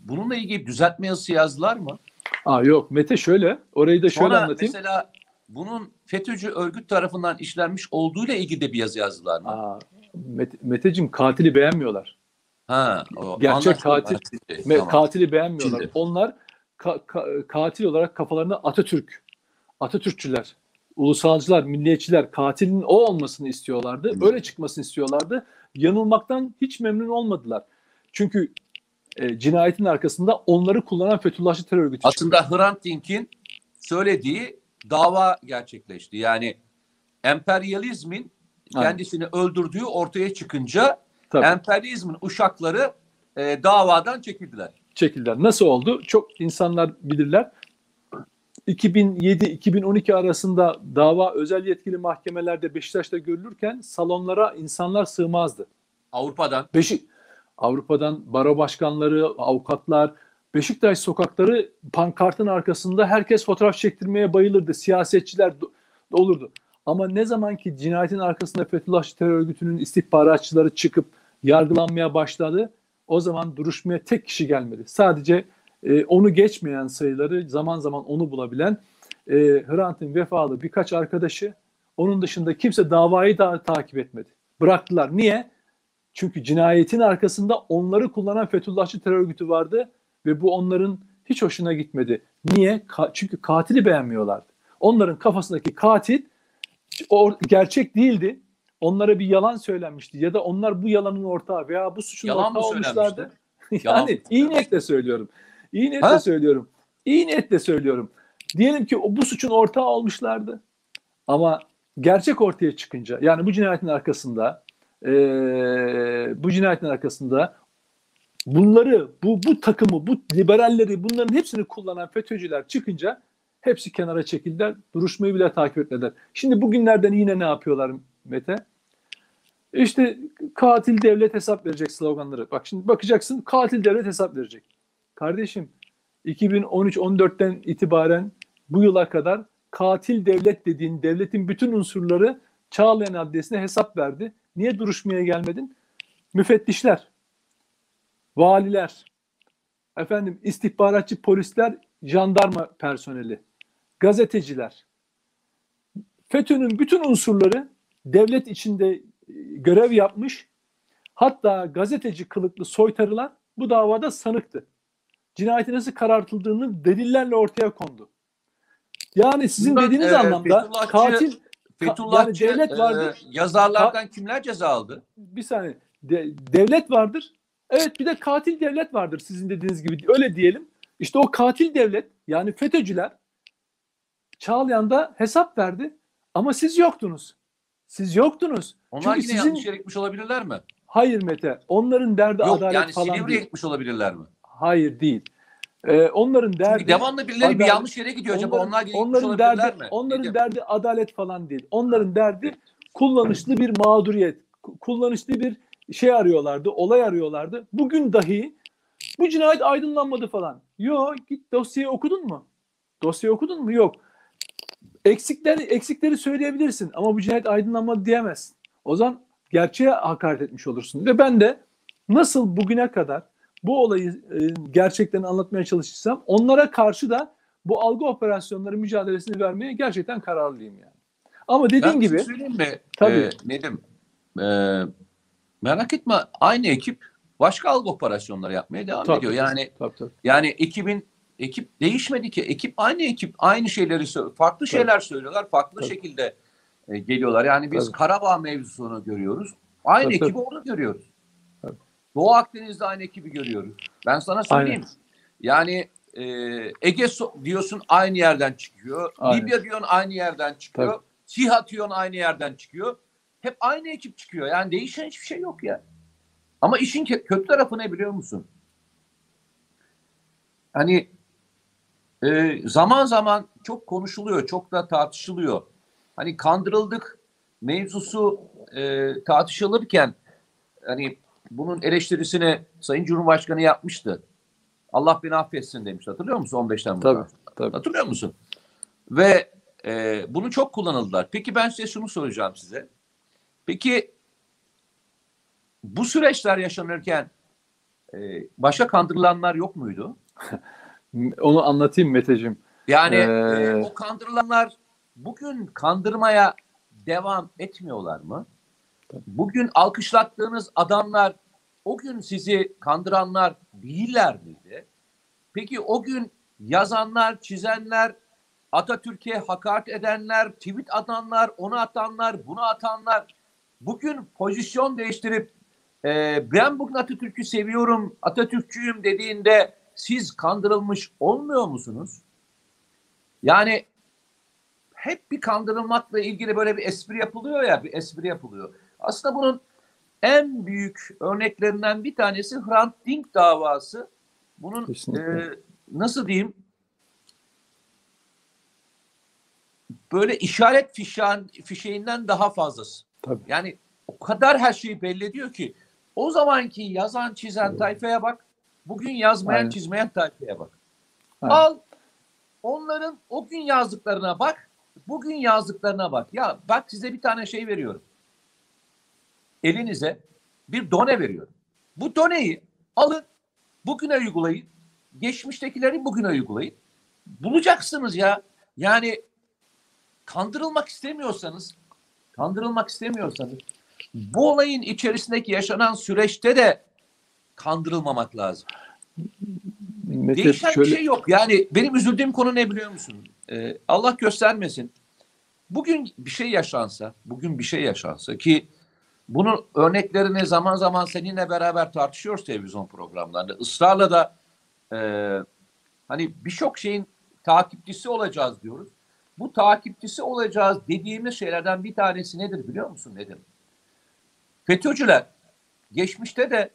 bununla ilgili düzeltme yazısı yazdılar mı? Aa yok Mete şöyle, orayı da şöyle Sonra anlatayım. mesela bunun FETÖ'cü örgüt tarafından işlenmiş olduğuyla ilgili de bir yazı yazdılar mı? Aa, Mete, Meteciğim katili beğenmiyorlar. Ha, o Gerçek katil- Ve tamam. katili beğenmiyorlar. Şimdi. Onlar ka- ka- katil olarak kafalarında Atatürk, Atatürkçüler, ulusalcılar, milliyetçiler katilin o olmasını istiyorlardı. Hı. Öyle çıkmasını istiyorlardı. Yanılmaktan hiç memnun olmadılar. Çünkü e, cinayetin arkasında onları kullanan Fethullahçı terör örgütü çıktı. Aslında Hrant Dink'in söylediği dava gerçekleşti. Yani emperyalizmin Aynen. kendisini öldürdüğü ortaya çıkınca Tabii. emperyalizmin uşakları e, davadan çekildiler. çekildiler. Nasıl oldu? Çok insanlar bilirler. 2007-2012 arasında dava özel yetkili mahkemelerde Beşiktaş'ta görülürken salonlara insanlar sığmazdı. Avrupa'dan Beşik Avrupa'dan baro başkanları, avukatlar, Beşiktaş sokakları pankartın arkasında herkes fotoğraf çektirmeye bayılırdı. Siyasetçiler olurdu. Ama ne zaman ki cinayetin arkasında Fethullahçı terör örgütünün istihbaratçıları çıkıp yargılanmaya başladı, o zaman duruşmaya tek kişi gelmedi. Sadece e, onu geçmeyen sayıları zaman zaman onu bulabilen e, Hrant'ın vefalı birkaç arkadaşı, onun dışında kimse davayı da takip etmedi. Bıraktılar. Niye? Çünkü cinayetin arkasında onları kullanan Fethullahçı terör örgütü vardı ve bu onların hiç hoşuna gitmedi. Niye? Ka- çünkü katili beğenmiyorlardı. Onların kafasındaki katil o gerçek değildi. Onlara bir yalan söylenmişti ya da onlar bu yalanın ortağı veya bu suçun Yalan mı ortağı olmuşlardı. Yani iyi niyetle söylüyorum. İyi niyetle Ha? söylüyorum. İyi niyetle söylüyorum. Diyelim ki bu suçun ortağı olmuşlardı. Ama gerçek ortaya çıkınca yani bu cinayetin arkasında eee, bu cinayetin arkasında bunları bu bu takımı bu liberalleri bunların hepsini kullanan FETÖ'cüler çıkınca hepsi kenara çekildiler. Duruşmayı bile takip etmediler. Şimdi bugünlerden yine ne yapıyorlar Mete? İşte katil devlet hesap verecek sloganları. Bak şimdi bakacaksın katil devlet hesap verecek. Kardeşim 2013-14'ten itibaren bu yıla kadar katil devlet dediğin devletin bütün unsurları Çağlayan Adliyesi'ne hesap verdi. Niye duruşmaya gelmedin? Müfettişler, valiler, efendim istihbaratçı polisler, jandarma personeli, gazeteciler. FETÖ'nün bütün unsurları devlet içinde e, görev yapmış. Hatta gazeteci kılıklı soytarılar bu davada sanıktı. Cinayeti nasıl karartıldığını delillerle ortaya kondu. Yani sizin Bundan, dediğiniz e, anlamda Fethullahçı- katil Fethullahçı yani devlet vardır. e, yazarlardan kimler ceza aldı? bir saniye de- devlet vardır. Evet bir de katil devlet vardır sizin dediğiniz gibi. Öyle diyelim. İşte o katil devlet yani FETÖ'cüler Çağlayan'da hesap verdi ama siz yoktunuz. Siz yoktunuz. Onlar Çünkü yine sizin yanlış yere gitmiş olabilirler mi? hayır Mete. Onların derdi Yok adalet yani falan Silivri'ye değil. gitmiş olabilirler mi? Hayır değil. Ee, onların derdi Çünkü devamlı birileri bir adalet- yanlış yere gidiyor acaba onların, onlar yine gitmiş onların derdi mi? onların Dedim. derdi adalet falan değil. Onların derdi kullanışlı bir mağduriyet, ku- kullanışlı bir şey arıyorlardı, olay arıyorlardı. Bugün dahi bu cinayet aydınlanmadı falan. Yok, git dosyayı okudun mu? Dosyayı okudun mu? Yok. Eksikleri eksikleri söyleyebilirsin ama bu cinayet aydınlanmadı diyemezsin. O zaman gerçeğe hakaret etmiş olursun. Ve ben de nasıl bugüne kadar bu olayı e, gerçekten anlatmaya çalışırsam onlara karşı da bu algı operasyonları mücadelesini vermeye gerçekten kararlıyım yani. Ama dediğim Ben bir gibi şey söyleyeyim mi? Tabii. Ee, Nedim, ee, merak etme aynı ekip başka algı operasyonları yapmaya devam Tabii. ediyor. Yani tabii, tabii. yani ekibin ekip değişmedi ki. Ekip aynı ekip aynı şeyleri söylüyor. Farklı Tabii. şeyler söylüyorlar. Farklı Tabii. şekilde e, geliyorlar. Yani biz Tabii. Karabağ mevzusunu görüyoruz. Aynı Tabii, ekibi tabii. orada görüyoruz. Doğu Akdeniz'de aynı ekibi görüyoruz. Ben sana söyleyeyim. Yani e, Ege diyorsun aynı yerden çıkıyor. Aynen. Libya diyorsun aynı yerden çıkıyor. Tabii. SİHA diyorsun aynı yerden çıkıyor. Hep aynı ekip çıkıyor. Yani değişen hiçbir şey yok ya. Ama işin kö- kötü tarafı ne biliyor musun? Hani e, zaman zaman çok konuşuluyor, çok da tartışılıyor. Hani kandırıldık mevzusu e, tartışılırken hani bunun eleştirisini Sayın Cumhurbaşkanı yapmıştı. Allah beni affetsin demiş. Hatırlıyor musun 15 Temmuz'da? Tabii, tabii. Hatırlıyor musun? Ve e, bunu çok kullanıldılar. Peki ben size şunu soracağım size. Peki bu süreçler yaşanırken e, başka kandırılanlar yok muydu? Onu anlatayım Meteciğim. Yani Ee, e, o kandırılanlar bugün kandırmaya devam etmiyorlar mı? Bugün alkışlattığınız adamlar o gün sizi kandıranlar değiller miydi? Peki o gün yazanlar, çizenler, Atatürk'e hakaret edenler, tweet atanlar, onu atanlar, bunu atanlar bugün pozisyon değiştirip e, ben bugün Atatürk'ü seviyorum, Atatürkçüyüm dediğinde siz kandırılmış olmuyor musunuz? Yani hep bir kandırılmakla ilgili böyle bir espri yapılıyor ya, bir espri yapılıyor. Aslında bunun en büyük örneklerinden bir tanesi Hrant Dink davası. Bunun e, nasıl diyeyim böyle işaret fişan, fişeğinden daha fazlası. Tabii. Yani o kadar her şeyi belli ediyor ki o zamanki yazan çizen tayfaya bak, bugün yazmayan Aynen. çizmeyen tayfaya bak. Aynen. Al onların o gün yazdıklarına bak, bugün yazdıklarına bak. Ya bak size bir tane şey veriyorum. Elinize bir done veriyorum. Bu doneyi alın, bugüne uygulayın. Geçmiştekileri bugüne uygulayın. Bulacaksınız ya. Yani kandırılmak istemiyorsanız, kandırılmak istemiyorsanız bu olayın içerisindeki yaşanan süreçte de kandırılmamak lazım. Mete Değişen şöyle bir şey yok. Yani benim üzüldüğüm konu ne biliyor musun? Ee, Allah göstermesin. Bugün bir şey yaşansa, bugün bir şey yaşansa ki bunun örneklerini zaman zaman seninle beraber tartışıyoruz televizyon programlarında. Israrla da e, hani birçok şeyin takipçisi olacağız diyoruz. Bu takipçisi olacağız dediğimiz şeylerden bir tanesi nedir biliyor musun? Nedir? FETÖ'cüler geçmişte de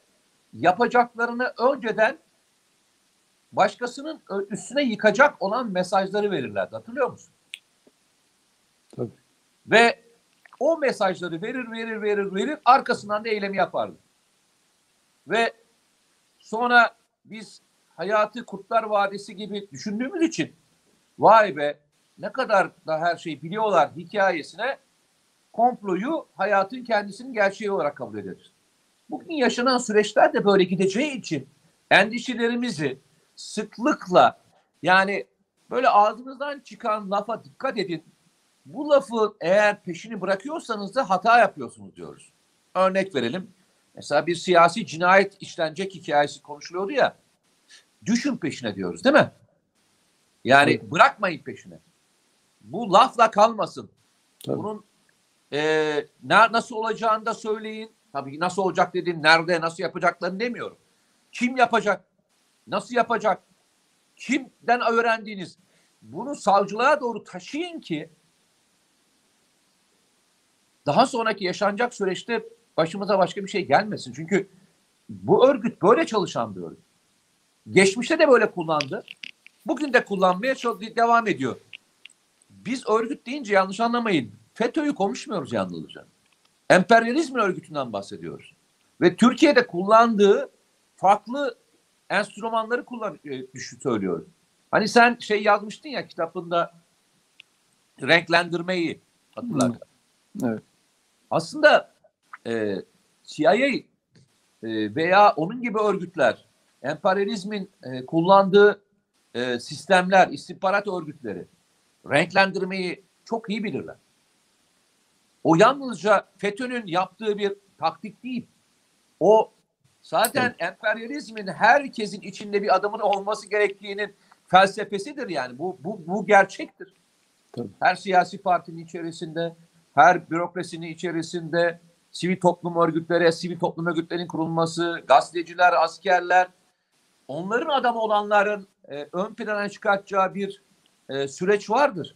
yapacaklarını önceden başkasının üstüne yıkacak olan mesajları verirlerdi. Hatırlıyor musun? Tabii. Ve o mesajları verir, verir, verir, verir. Arkasından da eylemi yapardı. Ve sonra biz hayatı Kurtlar Vadisi gibi düşündüğümüz için vay be ne kadar da her şeyi biliyorlar hikayesine komployu hayatın kendisinin gerçeği olarak kabul ederiz. Bugün yaşanan süreçler de böyle gideceği için endişelerimizi sıklıkla yani böyle ağzınızdan çıkan lafa dikkat edin. Bu lafı eğer peşini bırakıyorsanız da hata yapıyorsunuz diyoruz. Örnek verelim. Mesela bir siyasi cinayet işlenecek hikayesi konuşuluyordu ya. Düşün peşine diyoruz değil mi? Yani Tabii. bırakmayın peşine. Bu lafla kalmasın. Tabii. Bunun e, ne, nasıl olacağını da söyleyin. Tabii nasıl olacak dediğim nerede nasıl yapacaklarını demiyorum. Kim yapacak? Nasıl yapacak? Kimden öğrendiğiniz? Bunu savcılığa doğru taşıyın ki daha sonraki yaşanacak süreçte başımıza başka bir şey gelmesin. Çünkü bu örgüt böyle çalışan bir örgüt. Geçmişte de böyle kullandı. Bugün de kullanmaya devam ediyor. Biz örgüt deyince yanlış anlamayın. FETÖ'yü konuşmuyoruz yalnızca. Emperyalizmin örgütünden bahsediyoruz. Ve Türkiye'de kullandığı farklı enstrümanları kullan e, düşü söylüyor. Hani sen şey yazmıştın ya kitabında renklendirmeyi hatırlar. Hı. Evet. Aslında e, CIA e, veya onun gibi örgütler emperyalizmin e, kullandığı e, sistemler, istihbarat örgütleri renklendirmeyi çok iyi bilirler. O yalnızca FETÖ'nün yaptığı bir taktik değil. O zaten emperyalizmin herkesin içinde bir adamın olması gerektiğinin felsefesidir yani. Bu, bu, bu gerçektir. Tabii. Her siyasi partinin içerisinde, her bürokrasinin içerisinde, sivil toplum örgütleri, sivil toplum örgütlerinin kurulması, gazeteciler, askerler, onların adamı olanların e, ön plana çıkartacağı bir e, süreç vardır.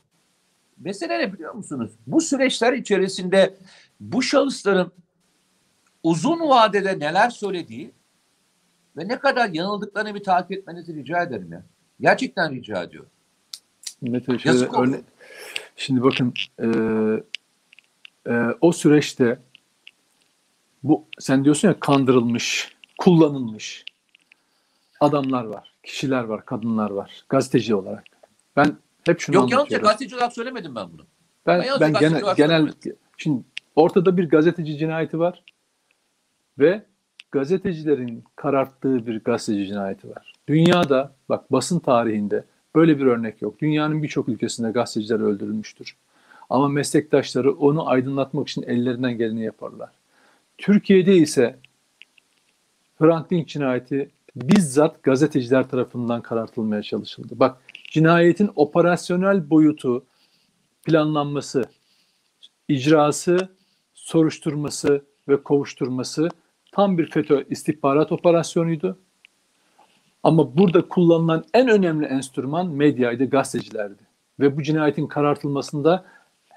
Mesele ne biliyor musunuz? Bu süreçler içerisinde bu şahısların uzun vadede neler söylediği ve ne kadar yanıldıklarını bir takip etmenizi rica ederim ya. Gerçekten rica ediyorum. Mete şöyle örne- Şimdi bakın e, e, o süreçte bu sen diyorsun ya kandırılmış, kullanılmış adamlar var, kişiler var, kadınlar var, gazeteci olarak. Ben hep şunu Yok yalnızca gazeteci olarak söylemedim ben bunu. Ben, Ben ben genel, genel şimdi ortada bir gazeteci cinayeti var ve gazetecilerin kararttığı bir gazeteci cinayeti var. Dünyada bak basın tarihinde böyle bir örnek yok. Dünyanın birçok ülkesinde gazeteciler öldürülmüştür. Ama meslektaşları onu aydınlatmak için ellerinden geleni yaparlar. Türkiye'de ise Hrant cinayeti bizzat gazeteciler tarafından karartılmaya çalışıldı. Bak cinayetin operasyonel boyutu, planlanması, icrası, soruşturması ve kovuşturması tam bir FETÖ istihbarat operasyonuydu. Ama burada kullanılan en önemli enstrüman medyaydı, gazetecilerdi. Ve bu cinayetin karartılmasında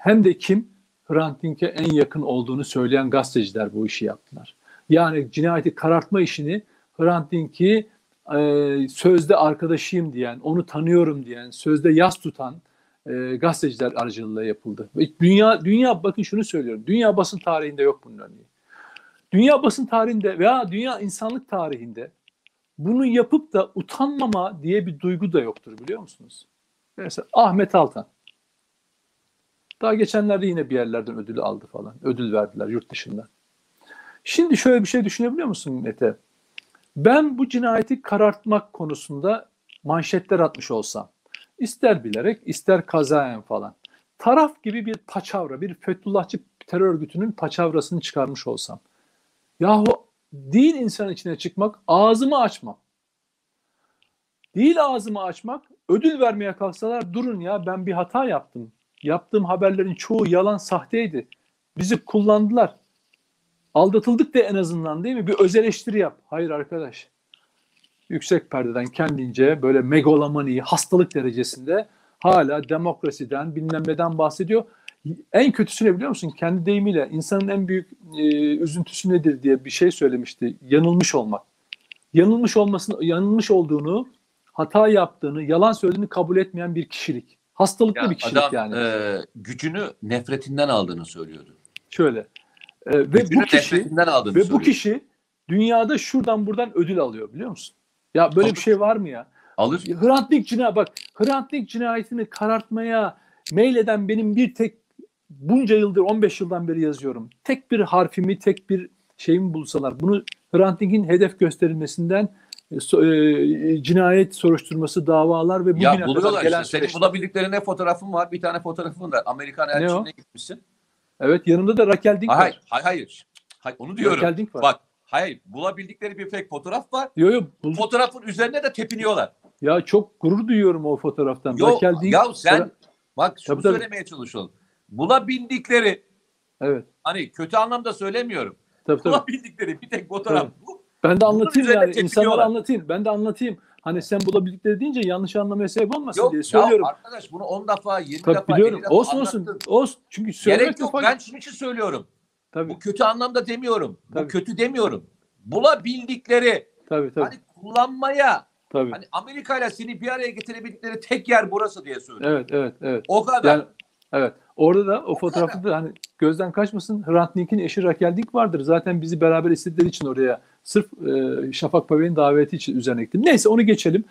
hem de kim? Hrant Dink'e en yakın olduğunu söyleyen gazeteciler bu işi yaptılar. Yani cinayeti karartma işini Hrant Dink'i e, sözde arkadaşıyım diyen, onu tanıyorum diyen, sözde yas tutan e, gazeteciler aracılığıyla yapıldı. Ve dünya, dünya bakın şunu söylüyorum, dünya basın tarihinde yok bunun örneği. Dünya basın tarihinde veya dünya insanlık tarihinde bunu yapıp da utanmama diye bir duygu da yoktur biliyor musunuz? Mesela Ahmet Altan. Daha geçenlerde yine bir yerlerden ödül aldı falan. Ödül verdiler yurt dışından. Şimdi şöyle bir şey düşünebiliyor musun Mete? Ben bu cinayeti karartmak konusunda manşetler atmış olsam, ister bilerek ister kazayen falan, taraf gibi bir paçavra, bir Fethullahçı terör örgütünün paçavrasını çıkarmış olsam, yahu değil insan içine çıkmak, ağzımı açmam. Değil ağzımı açmak, ödül vermeye kalksalar durun ya ben bir hata yaptım. Yaptığım haberlerin çoğu yalan, sahteydi. Bizi kullandılar. Aldatıldık de en azından değil mi? Bir öz eleştiri yap. Hayır arkadaş. Yüksek perdeden kendince böyle megalomani, hastalık derecesinde hala demokrasiden, bilmem neden bahsediyor. En kötüsü ne biliyor musun? Kendi deyimiyle insanın en büyük e, üzüntüsü nedir diye bir şey söylemişti. Yanılmış olmak. Yanılmış olmasını, yanılmış olduğunu, hata yaptığını, yalan söylediğini kabul etmeyen bir kişilik. Hastalıklı Ya bir kişilik adam yani. e, gücünü nefretinden aldığını söylüyordu. Şöyle. E, ve Gücünü bu kişi nefretinden aldığını ve bu söylüyordu. kişi dünyada şuradan buradan ödül alıyor biliyor musun? Ya böyle Tabii. bir şey var mı ya? Alır. Hrant Dink cinayeti bak Hrant Dink cinayetini karartmaya meyleden benim bir tek bunca yıldır 15 yıldan beri yazıyorum. Tek bir harfimi tek bir şeyimi bulsalar bunu Hrant Dink'in hedef gösterilmesinden e, e, cinayet soruşturması davalar ve bugüne Ya kadar gelen işte. Senin bulabildikleri ne fotoğrafın var? Bir tane fotoğrafın var. Amerikan elçiliğine gitmişsin. Evet yanımda da Raquel Dink Hayır, var. hayır, hayır. Hayır, onu diyorum. Raquel Dink var. Bak, hayır. Bulabildikleri bir fake fotoğraf var. Yo, yo, bul- Fotoğrafın üzerine de tepiniyorlar. ya çok gurur duyuyorum o fotoğraftan. Yok, Raquel Dink ya sen sonra- bak şunu Tabii, tabii. söylemeye çalışalım. Bulabildikleri Evet. hani kötü anlamda söylemiyorum. Tabii tabii. Bulabildikleri bir tek fotoğraf Tabii. bu. Ben de anlatayım yani insanlara anlatayım. Ben de anlatayım. Hani sen bulabildikleri deyince yanlış anlamaya sebep olmasın Yok diye söylüyorum. arkadaş bunu 10 defa 20 Tabii defa biliyorum. 50 defa Olsun olsun. anlattın. Olsun. Çünkü söylemek Gerek yok. fayda- Ben şunun için söylüyorum. Tabii, Bu kötü anlamda demiyorum. Bu Tabii. kötü demiyorum. Bulabildikleri tabii, tabii, hani kullanmaya tabii. hani Amerika ile seni bir araya getirebildikleri tek yer burası diye söylüyorum. Evet, evet, evet. O kadar. Yani evet. Orada da o fotoğrafta da hani gözden kaçmasın Hrant Dink'in eşi Raquel Dink vardır. Zaten bizi beraber istedikleri için oraya sırf e, Şafak Pavey'in daveti için üzerine gittim. Neyse onu geçelim.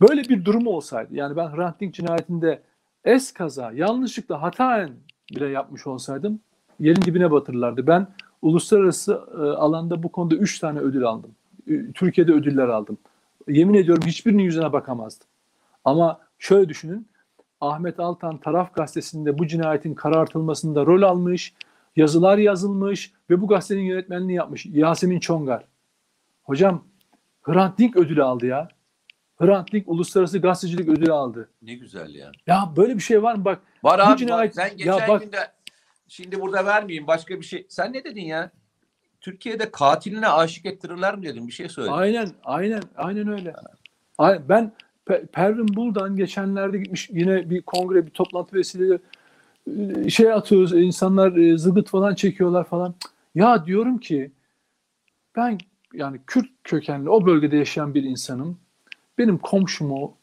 Böyle bir durum olsaydı yani ben Hrant Dink cinayetinde es kaza, yanlışlıkla hataen bile yapmış olsaydım yerin dibine batırırlardı. Ben uluslararası e, alanda bu konuda 3 tane ödül aldım. Ü- Türkiye'de ödüller aldım. Yemin ediyorum hiçbirinin yüzüne bakamazdım. Ama şöyle düşünün. Ahmet Altan Taraf Gazetesi'nde bu cinayetin karartılmasında rol almış, yazılar yazılmış ve bu gazetenin yönetmenliğini yapmış Yasemin Çongar. Hocam Hrant Dink ödülü aldı ya. Hrant Dink Uluslararası Gazetecilik ödülü aldı. Ne güzel ya. Ya böyle bir şey var mı? Bak Var abi cinayet- ben geçen Ya bak- günde şimdi burada vermeyeyim başka bir şey. Sen ne dedin ya? Türkiye'de katiline aşık ettirirler mi dedim bir şey söyle. aynen aynen aynen öyle. Ben Pe- Pervin Buldan geçenlerde gitmiş yine bir kongre bir toplantı vesileyle şey atıyoruz insanlar e, zıgıt falan çekiyorlar falan. Ya diyorum ki ben yani Kürt kökenli o bölgede yaşayan bir insanım. Benim komşumu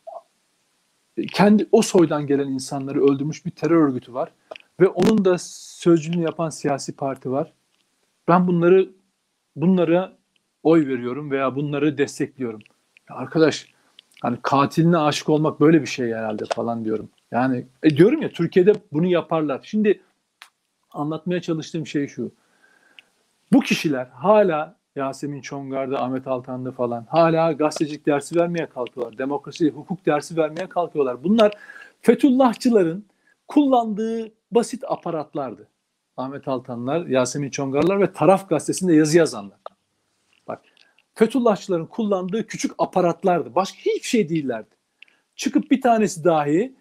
kendi o soydan gelen insanları öldürmüş bir terör örgütü var ve onun da sözcülüğünü yapan siyasi parti var. Ben bunları bunlara oy veriyorum veya bunları destekliyorum. Ya arkadaş hani katiline aşık olmak böyle bir şey herhalde falan diyorum. Yani e diyorum ya Türkiye'de bunu yaparlar. Şimdi anlatmaya çalıştığım şey şu. Bu kişiler hala Yasemin Çongar'da, Ahmet Altan'da falan hala gazetecilik dersi vermeye kalkıyorlar. Demokrasi, hukuk dersi vermeye kalkıyorlar. Bunlar Fethullahçıların kullandığı basit aparatlardı. Ahmet Altanlar, Yasemin Çongarlar ve Taraf Gazetesi'nde yazı yazanlar. Bak, Fethullahçıların kullandığı küçük aparatlardı. Başka hiçbir şey değillerdi. Çıkıp bir tanesi dahi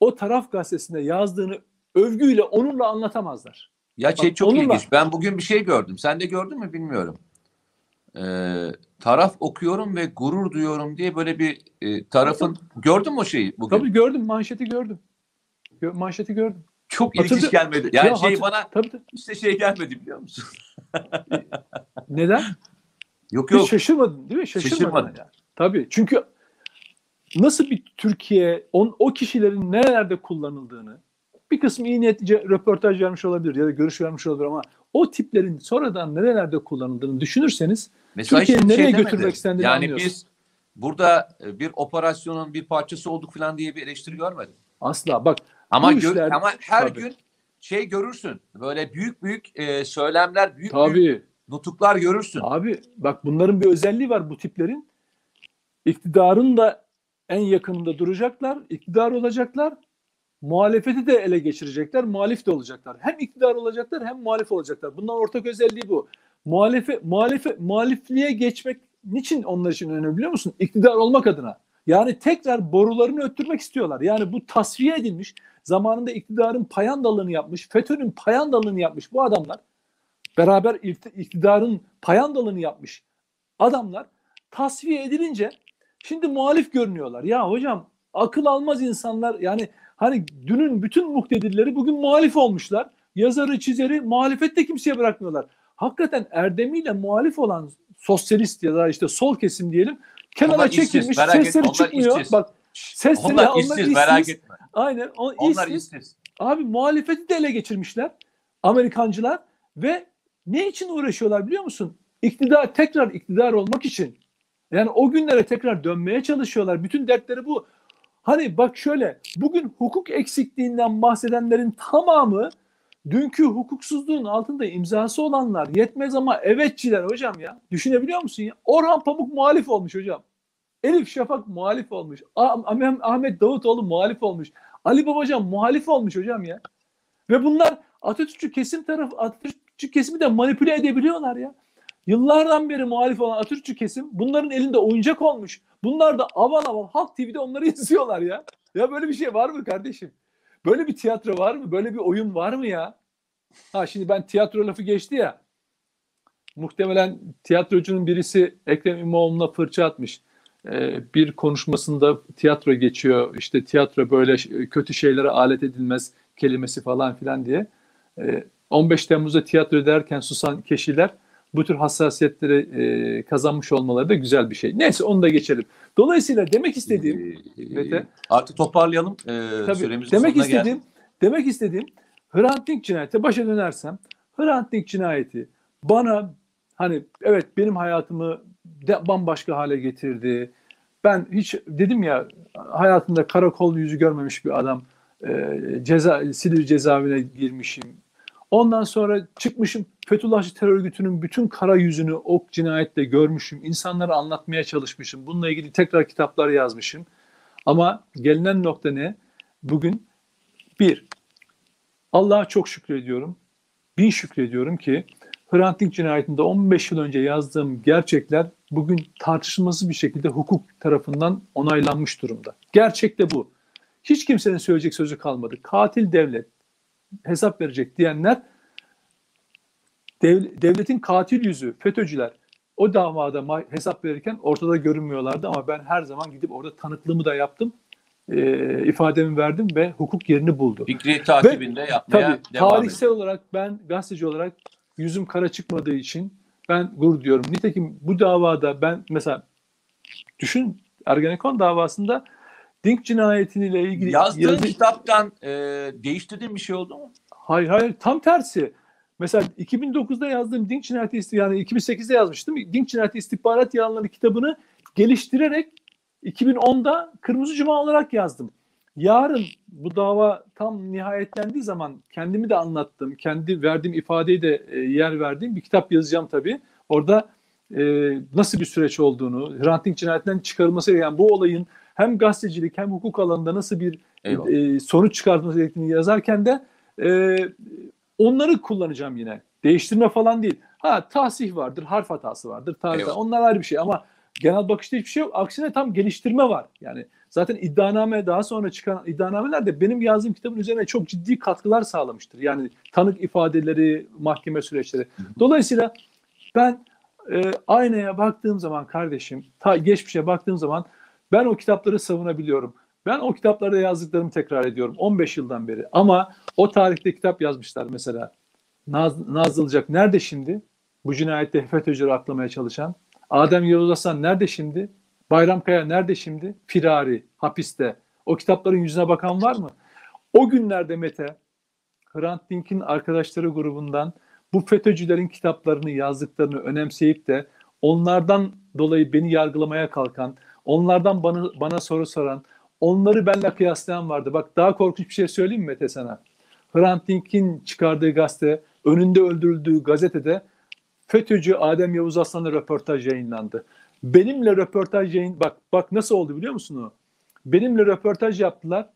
o Taraf Gazetesi'nde yazdığını övgüyle, onunla anlatamazlar. Ya şey Bak, çok onunla- ilginç. Ben bugün bir şey gördüm. Sen de gördün mü bilmiyorum. Ee, taraf okuyorum ve gurur duyuyorum diye böyle bir e, tarafın gördün mü o şeyi bugün? Tabii gördüm, manşeti gördüm. Gö- Manşeti gördüm. Çok ilginç Hatırlı- gelmedi. Yani Ya şey hatır- bana Tabii tabii. işte şey gelmedi biliyor musun? Neden? Yok Hiç yok. şaşırmadın değil mi? Şaşırmadın. Şaşırmadım. Yani. Tabii. Çünkü nasıl bir Türkiye, on, o kişilerin nerelerde kullanıldığını bir kısmı iyi niyetlice röportaj vermiş olabilir ya da görüş vermiş olabilir ama o tiplerin sonradan nerelerde kullanıldığını düşünürseniz Türkiye'yi şey nereye demedi. götürmek istendiğini Yani anlıyorsun. biz burada e, bir operasyonun bir parçası olduk falan diye bir eleştiri görmedim. asla bak Ama işler- ama her Tabii. gün şey görürsün. Böyle büyük büyük e, söylemler, büyük büyük tabii nutuklar görürsün. abi bak bunların bir özelliği var bu tiplerin. İktidarın da en yakınında duracaklar, iktidar olacaklar. Muhalefeti de ele geçirecekler, muhalif de olacaklar. Hem iktidar olacaklar hem muhalif olacaklar. Bunların ortak özelliği bu. Muhalefe, muhalefe, muhalifliğe geçmek niçin onlar için önemli biliyor musun? İktidar olmak adına. Yani tekrar borularını öttürmek istiyorlar. Yani bu tasfiye edilmiş, zamanında iktidarın payandalığını yapmış, FETÖ'nün payandalığını yapmış bu adamlar. Beraber ikt- iktidarın payandalığını yapmış adamlar tasfiye edilince şimdi muhalif görünüyorlar. Ya hocam akıl almaz insanlar yani hani dünün bütün muhtedirleri bugün muhalif olmuşlar. Yazarı çizeri muhalefette kimseye bırakmıyorlar. Hakikaten erdemiyle muhalif olan sosyalist ya da işte sol kesim diyelim kenara Onlar işsiz, çekilmiş etme, sesleri onlar çıkmıyor. işsiz. Bak sesleri onlar onlar işsiz, merak işsiz. etme. aynen o, Onlar işsiz. işsiz. Abi muhalefeti de ele geçirmişler Amerikancılar ve ne için uğraşıyorlar biliyor musun? İktidar tekrar iktidar olmak için. Yani o günlere tekrar dönmeye çalışıyorlar. Bütün dertleri bu. Hani bak şöyle bugün hukuk eksikliğinden bahsedenlerin tamamı dünkü hukuksuzluğun altında imzası olanlar yetmez ama evetçiler hocam ya. Düşünebiliyor musun ya? Orhan Pamuk muhalif olmuş hocam. Elif Şafak muhalif olmuş. Ah- Ah- Ahmet Davutoğlu muhalif olmuş. Ali Babacan muhalif olmuş hocam ya. Ve bunlar Atatürkçü kesim tarafı Atatürkçü kesimi de manipüle edebiliyorlar ya. Yıllardan beri muhalif olan Atatürkçü kesim bunların elinde oyuncak olmuş. Bunlar da aval aval Halk TV'de onları izliyorlar ya. Ya böyle bir şey var mı kardeşim? Böyle bir tiyatro var mı? Böyle bir oyun var mı ya? Ha şimdi ben tiyatro lafı geçti ya. Muhtemelen tiyatrocunun birisi Ekrem İmamoğlu'na fırça atmış. Ee, bir konuşmasında tiyatro geçiyor. İşte tiyatro böyle kötü şeylere alet edilmez kelimesi falan filan diye. Ee, 15 Temmuz'da tiyatro derken susan kişiler bu tür hassasiyetleri e, kazanmış olmaları da güzel bir şey. Neyse onu da geçelim. Dolayısıyla demek istediğim Ee, Mete. Artık toparlayalım. Ee, Tabii, süremizin demek istediğim geldik. demek istediğim Hrant Dink cinayeti başa dönersem Hrant Dink cinayeti bana hani evet benim hayatımı de bambaşka hale getirdi. Ben hiç dedim ya hayatımda karakol yüzü görmemiş bir adam. E, ceza Silivri cezaevine girmişim. Ondan sonra çıkmışım Fethullahçı terör örgütünün bütün kara yüzünü o cinayetle görmüşüm. İnsanlara anlatmaya çalışmışım. Bununla ilgili tekrar kitaplar yazmışım. Ama gelinen nokta ne? Bugün bir, Allah'a çok şükrediyorum. Bin şükrediyorum ki Hrant Dink cinayetinde 15 yıl önce yazdığım gerçekler bugün tartışılması bir şekilde hukuk tarafından onaylanmış durumda. Gerçek de bu. Hiç kimsenin söyleyecek sözü kalmadı. Katil devlet hesap verecek diyenler dev- devletin katil yüzü FETÖ'cüler o davada hesap verirken ortada görünmüyorlardı ama ben her zaman gidip orada tanıklığımı da yaptım. e, ifademi verdim ve hukuk yerini buldu. Fikri takibinde yapmaya Tabii devam tarihsel edelim. olarak ben gazeteci olarak yüzüm kara çıkmadığı için ben gurur diyorum. Nitekim bu davada ben mesela düşün Ergenekon davasında Dink cinayetiyle ilgili Yazdığın yazı- kitaptan e, değiştirdiğin bir şey oldu mu? Hayır hayır tam tersi. Mesela 2009'da yazdığım Dink cinayeti yani 2008'de yazmıştım. Dink cinayeti istihbarat yalanları kitabını geliştirerek 2010'da Kırmızı Cuma olarak yazdım. Yarın bu dava tam nihayetlendiği zaman kendimi de anlattım. Kendi verdiğim ifadeyi de e, yer verdiğim bir kitap yazacağım tabii. Orada e, nasıl bir süreç olduğunu, Hrant Dink cinayetinden çıkarılması yani bu olayın hem gazetecilik hem hukuk alanında nasıl bir Eyvallah. e, sonuç çıkartması gerektiğini yazarken de e, Onları kullanacağım yine. Değiştirme falan değil. Ha tahsih vardır, harf hatası vardır, tarih. Eyvallah. Onlar ayrı bir şey ama genel bakışta hiçbir şey yok. Aksine tam geliştirme var. Yani zaten iddianame daha sonra çıkan iddianameler de benim yazdığım kitabın üzerine çok ciddi katkılar sağlamıştır. Yani tanık ifadeleri, mahkeme süreçleri. Dolayısıyla ben e, aynaya baktığım zaman kardeşim, ta geçmişe baktığım zaman ben o kitapları savunabiliyorum. Ben o kitaplarda yazdıklarımı tekrar ediyorum 15 yıldan beri. Ama o tarihte kitap yazmışlar mesela. Naz, Nazlıcak nerede şimdi? Bu cinayette FETÖ'cüleri aklamaya çalışan. Adem Yavuz Aslan nerede şimdi? Bayram Kaya nerede şimdi? Firari, hapiste. O kitapların yüzüne bakan var mı? O günlerde Mete, Hrant Dink'in arkadaşları grubundan bu FETÖ'cülerin kitaplarını yazdıklarını önemseyip de onlardan dolayı beni yargılamaya kalkan, onlardan bana, bana soru soran, onları benimle kıyaslayan vardı. Bak daha korkunç bir şey söyleyeyim mi Mete sana? Hrant Dink'in çıkardığı gazete, önünde öldürüldüğü gazetede FETÖ'cü Adem Yavuz Aslan'la röportaj yayınlandı. Benimle röportaj yayın bak bak nasıl oldu biliyor musun o? Benimle röportaj yaptılar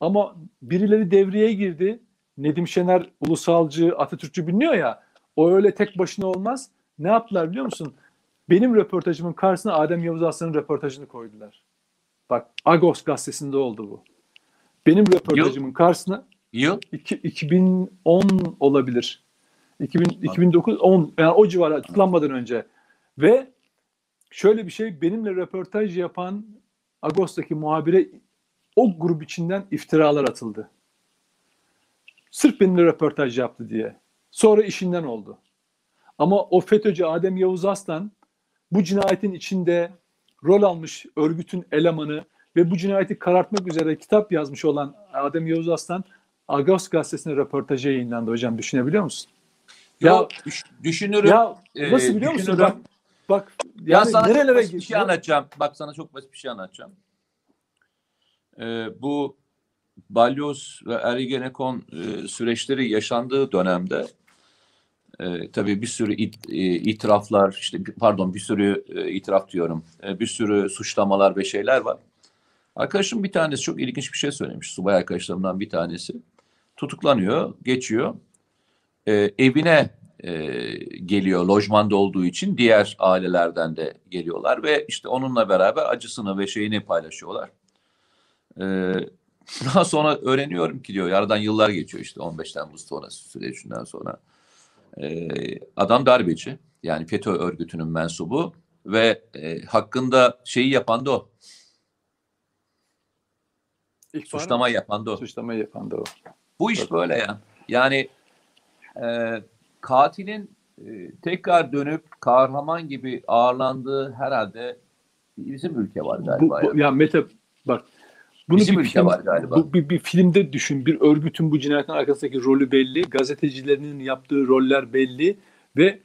ama birileri devreye girdi. Nedim Şener ulusalcı, Atatürkçü biliniyor ya. O öyle tek başına olmaz. Ne yaptılar biliyor musun? Benim röportajımın karşısına Adem Yavuz Aslan'ın röportajını koydular. Bak Agos gazetesinde oldu bu. Benim röportajımın karşısına Yıl? iki- 2010 olabilir. 2000, 2009 10 yani o civara tutuklanmadan önce ve şöyle bir şey benimle röportaj yapan Ağustos'taki muhabire o grup içinden iftiralar atıldı. Sırf benimle röportaj yaptı diye. Sonra işinden oldu. Ama o FETÖ'cü Adem Yavuz Aslan bu cinayetin içinde rol almış örgütün elemanı ve bu cinayeti karartmak üzere kitap yazmış olan Adem Yavuz Aslan Agos gazetesine röportajı yayınlandı hocam düşünebiliyor musun? Ya- düş- düşünürüm. Ya Ee, nasıl biliyor musun? Bak, bak Ya yani sana çok nerelere basit bir şey anlatacağım. Bak sana çok basit bir şey anlatacağım. Ee, bu balyoz ve ergenekon e, süreçleri yaşandığı dönemde e, tabii bir sürü it, e, itiraflar, işte pardon bir sürü e, itiraf diyorum, e, bir sürü suçlamalar ve şeyler var. Arkadaşım bir tanesi çok ilginç bir şey söylemiş. Subay arkadaşlarımdan bir tanesi. Tutuklanıyor, geçiyor. E, evine e, geliyor lojmanda olduğu için diğer ailelerden de geliyorlar ve işte onunla beraber acısını ve şeyini paylaşıyorlar. E, daha sonra öğreniyorum ki diyor aradan yıllar geçiyor işte 15 Temmuz sonrası sürecinden sonra. E, adam darbeci yani FETÖ örgütünün mensubu ve e, hakkında şeyi yapan da o. Mı? Suçlama yapan da o. Suçlama yapan da o. Bu iş böyle ya. Yani e, katilin e, tekrar dönüp kahraman gibi ağırlandığı herhalde bizim ülke var Bu, galiba. bu- ya. ya Mete bak bunu Bizim bir film, var galiba. Bu bir, bir filmde düşün. Bir örgütün bu cinayetin arkasındaki rolü belli. Gazetecilerinin yaptığı roller belli ve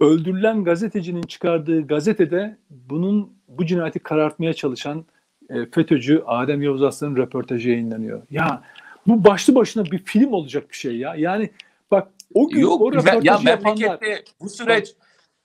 öldürülen gazetecinin çıkardığı gazetede bunun bu cinayeti karartmaya çalışan e, FETÖ'cü Adem Yavuz Aslan'ın röportajı yayınlanıyor. Ya bu başlı başına bir film olacak bir şey ya. Yani bak o gün Yok o röportajı ya yapanlar bu süreç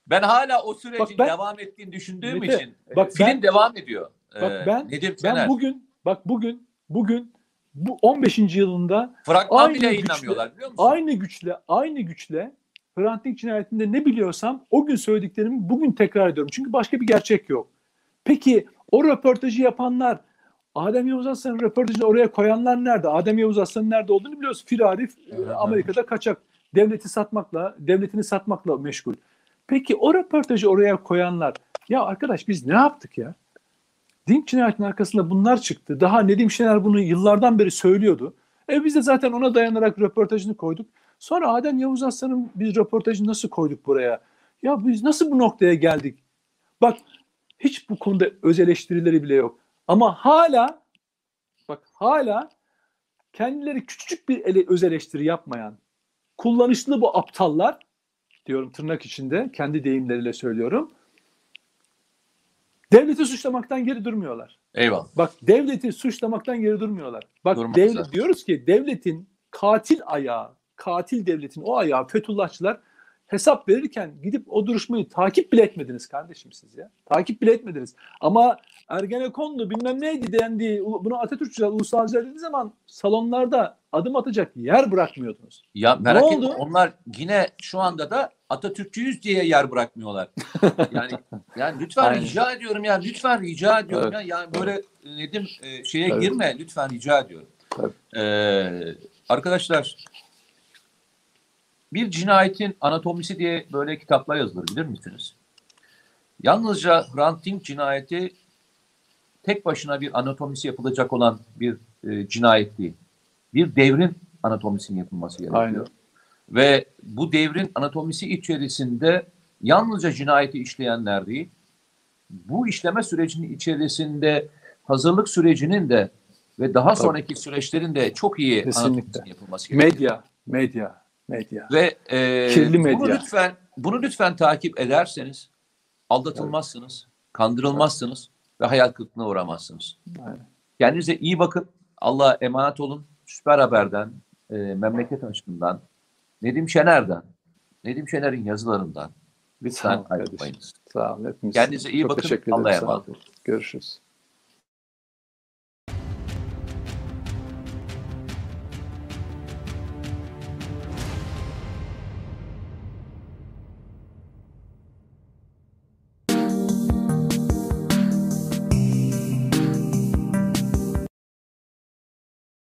ben hala o sürecin Bak ben- devam ettiğini düşündüğüm Mete, için e, bak film ben- devam ediyor. Bak Ee, ben- Nedim Şener. ben bugün bak bugün bugün bu 15. yılında Fragman aynı bile güçle- yayınlamıyorlar biliyor musun? aynı güçle aynı güçle Hrant Dink cinayetinde ne biliyorsam o gün söylediklerimi bugün tekrar ediyorum. Çünkü başka bir gerçek yok. Peki o röportajı yapanlar Adem Yavuz Aslan'ın röportajını oraya koyanlar nerede? Adem Yavuz Aslan'ın nerede olduğunu biliyoruz. Firari Evet, Amerika'da kaçak. Devleti satmakla, devletini satmakla meşgul. Peki o röportajı oraya koyanlar ya arkadaş biz ne yaptık ya? Dink cinayetinin arkasında bunlar çıktı. Daha Nedim Şener bunu yıllardan beri söylüyordu. E biz de zaten ona dayanarak röportajını koyduk. Sonra Adem Yavuz Aslan'ın biz röportajını nasıl koyduk buraya? Ya biz nasıl bu noktaya geldik? Bak hiç bu konuda öz eleştirileri bile yok. Ama hala bak hala kendileri küçücük bir ele, öz eleştiri yapmayan kullanışlı bu aptallar diyorum tırnak içinde kendi deyimleriyle söylüyorum. Devleti suçlamaktan geri durmuyorlar. Eyvallah. Bak devleti suçlamaktan geri durmuyorlar. Bak devlet diyoruz ki devletin katil ayağı, katil devletin o ayağı Fethullahçılar hesap verirken gidip o duruşmayı takip bile etmediniz kardeşim siz ya. Takip bile etmediniz. Ama Ergenekon'du bilmem neydi dendi. Bunu Atatürkçüler, ulusalcılar dediği zaman salonlarda adım atacak yer bırakmıyordunuz. Ya merak Ne etme oldu? onlar yine şu anda da Atatürkçüyüz diye yer bırakmıyorlar. Yani yani lütfen Aynen. rica ediyorum ya lütfen rica ediyorum Evet. ya yani böyle e, Nedim e, şeye Tabii. girme lütfen rica ediyorum. Tabii. Ee, arkadaşlar bir cinayetin anatomisi diye böyle kitaplar yazılır bilir misiniz? Yalnızca Hrant Dink cinayeti tek başına bir anatomisi yapılacak olan bir e, cinayet değil. Bir devrin anatomisinin yapılması gerekiyor. Aynen. Ve bu devrin anatomisi içerisinde yalnızca cinayeti işleyenler değil, bu işleme sürecinin içerisinde hazırlık sürecinin de ve daha Tabii. sonraki süreçlerin de çok iyi Kesinlikle. yapılması gerekiyor. Medya, medya, medya. Ve e, Kirli bunu medya. lütfen bunu lütfen takip ederseniz aldatılmazsınız, kandırılmazsınız ve hayal kırıklığına uğramazsınız. Aynen. Kendinize iyi bakın. Allah'a emanet olun. Süper Haber'den, e, Memleket Aşkı'ndan, Nedim Şener'den, Nedim Şener'in yazılarından lütfen ayrılmayınız. Sağ olun hepiniz. Kendinize iyi Çok bakın. Allah'a emanet olun. Görüşürüz.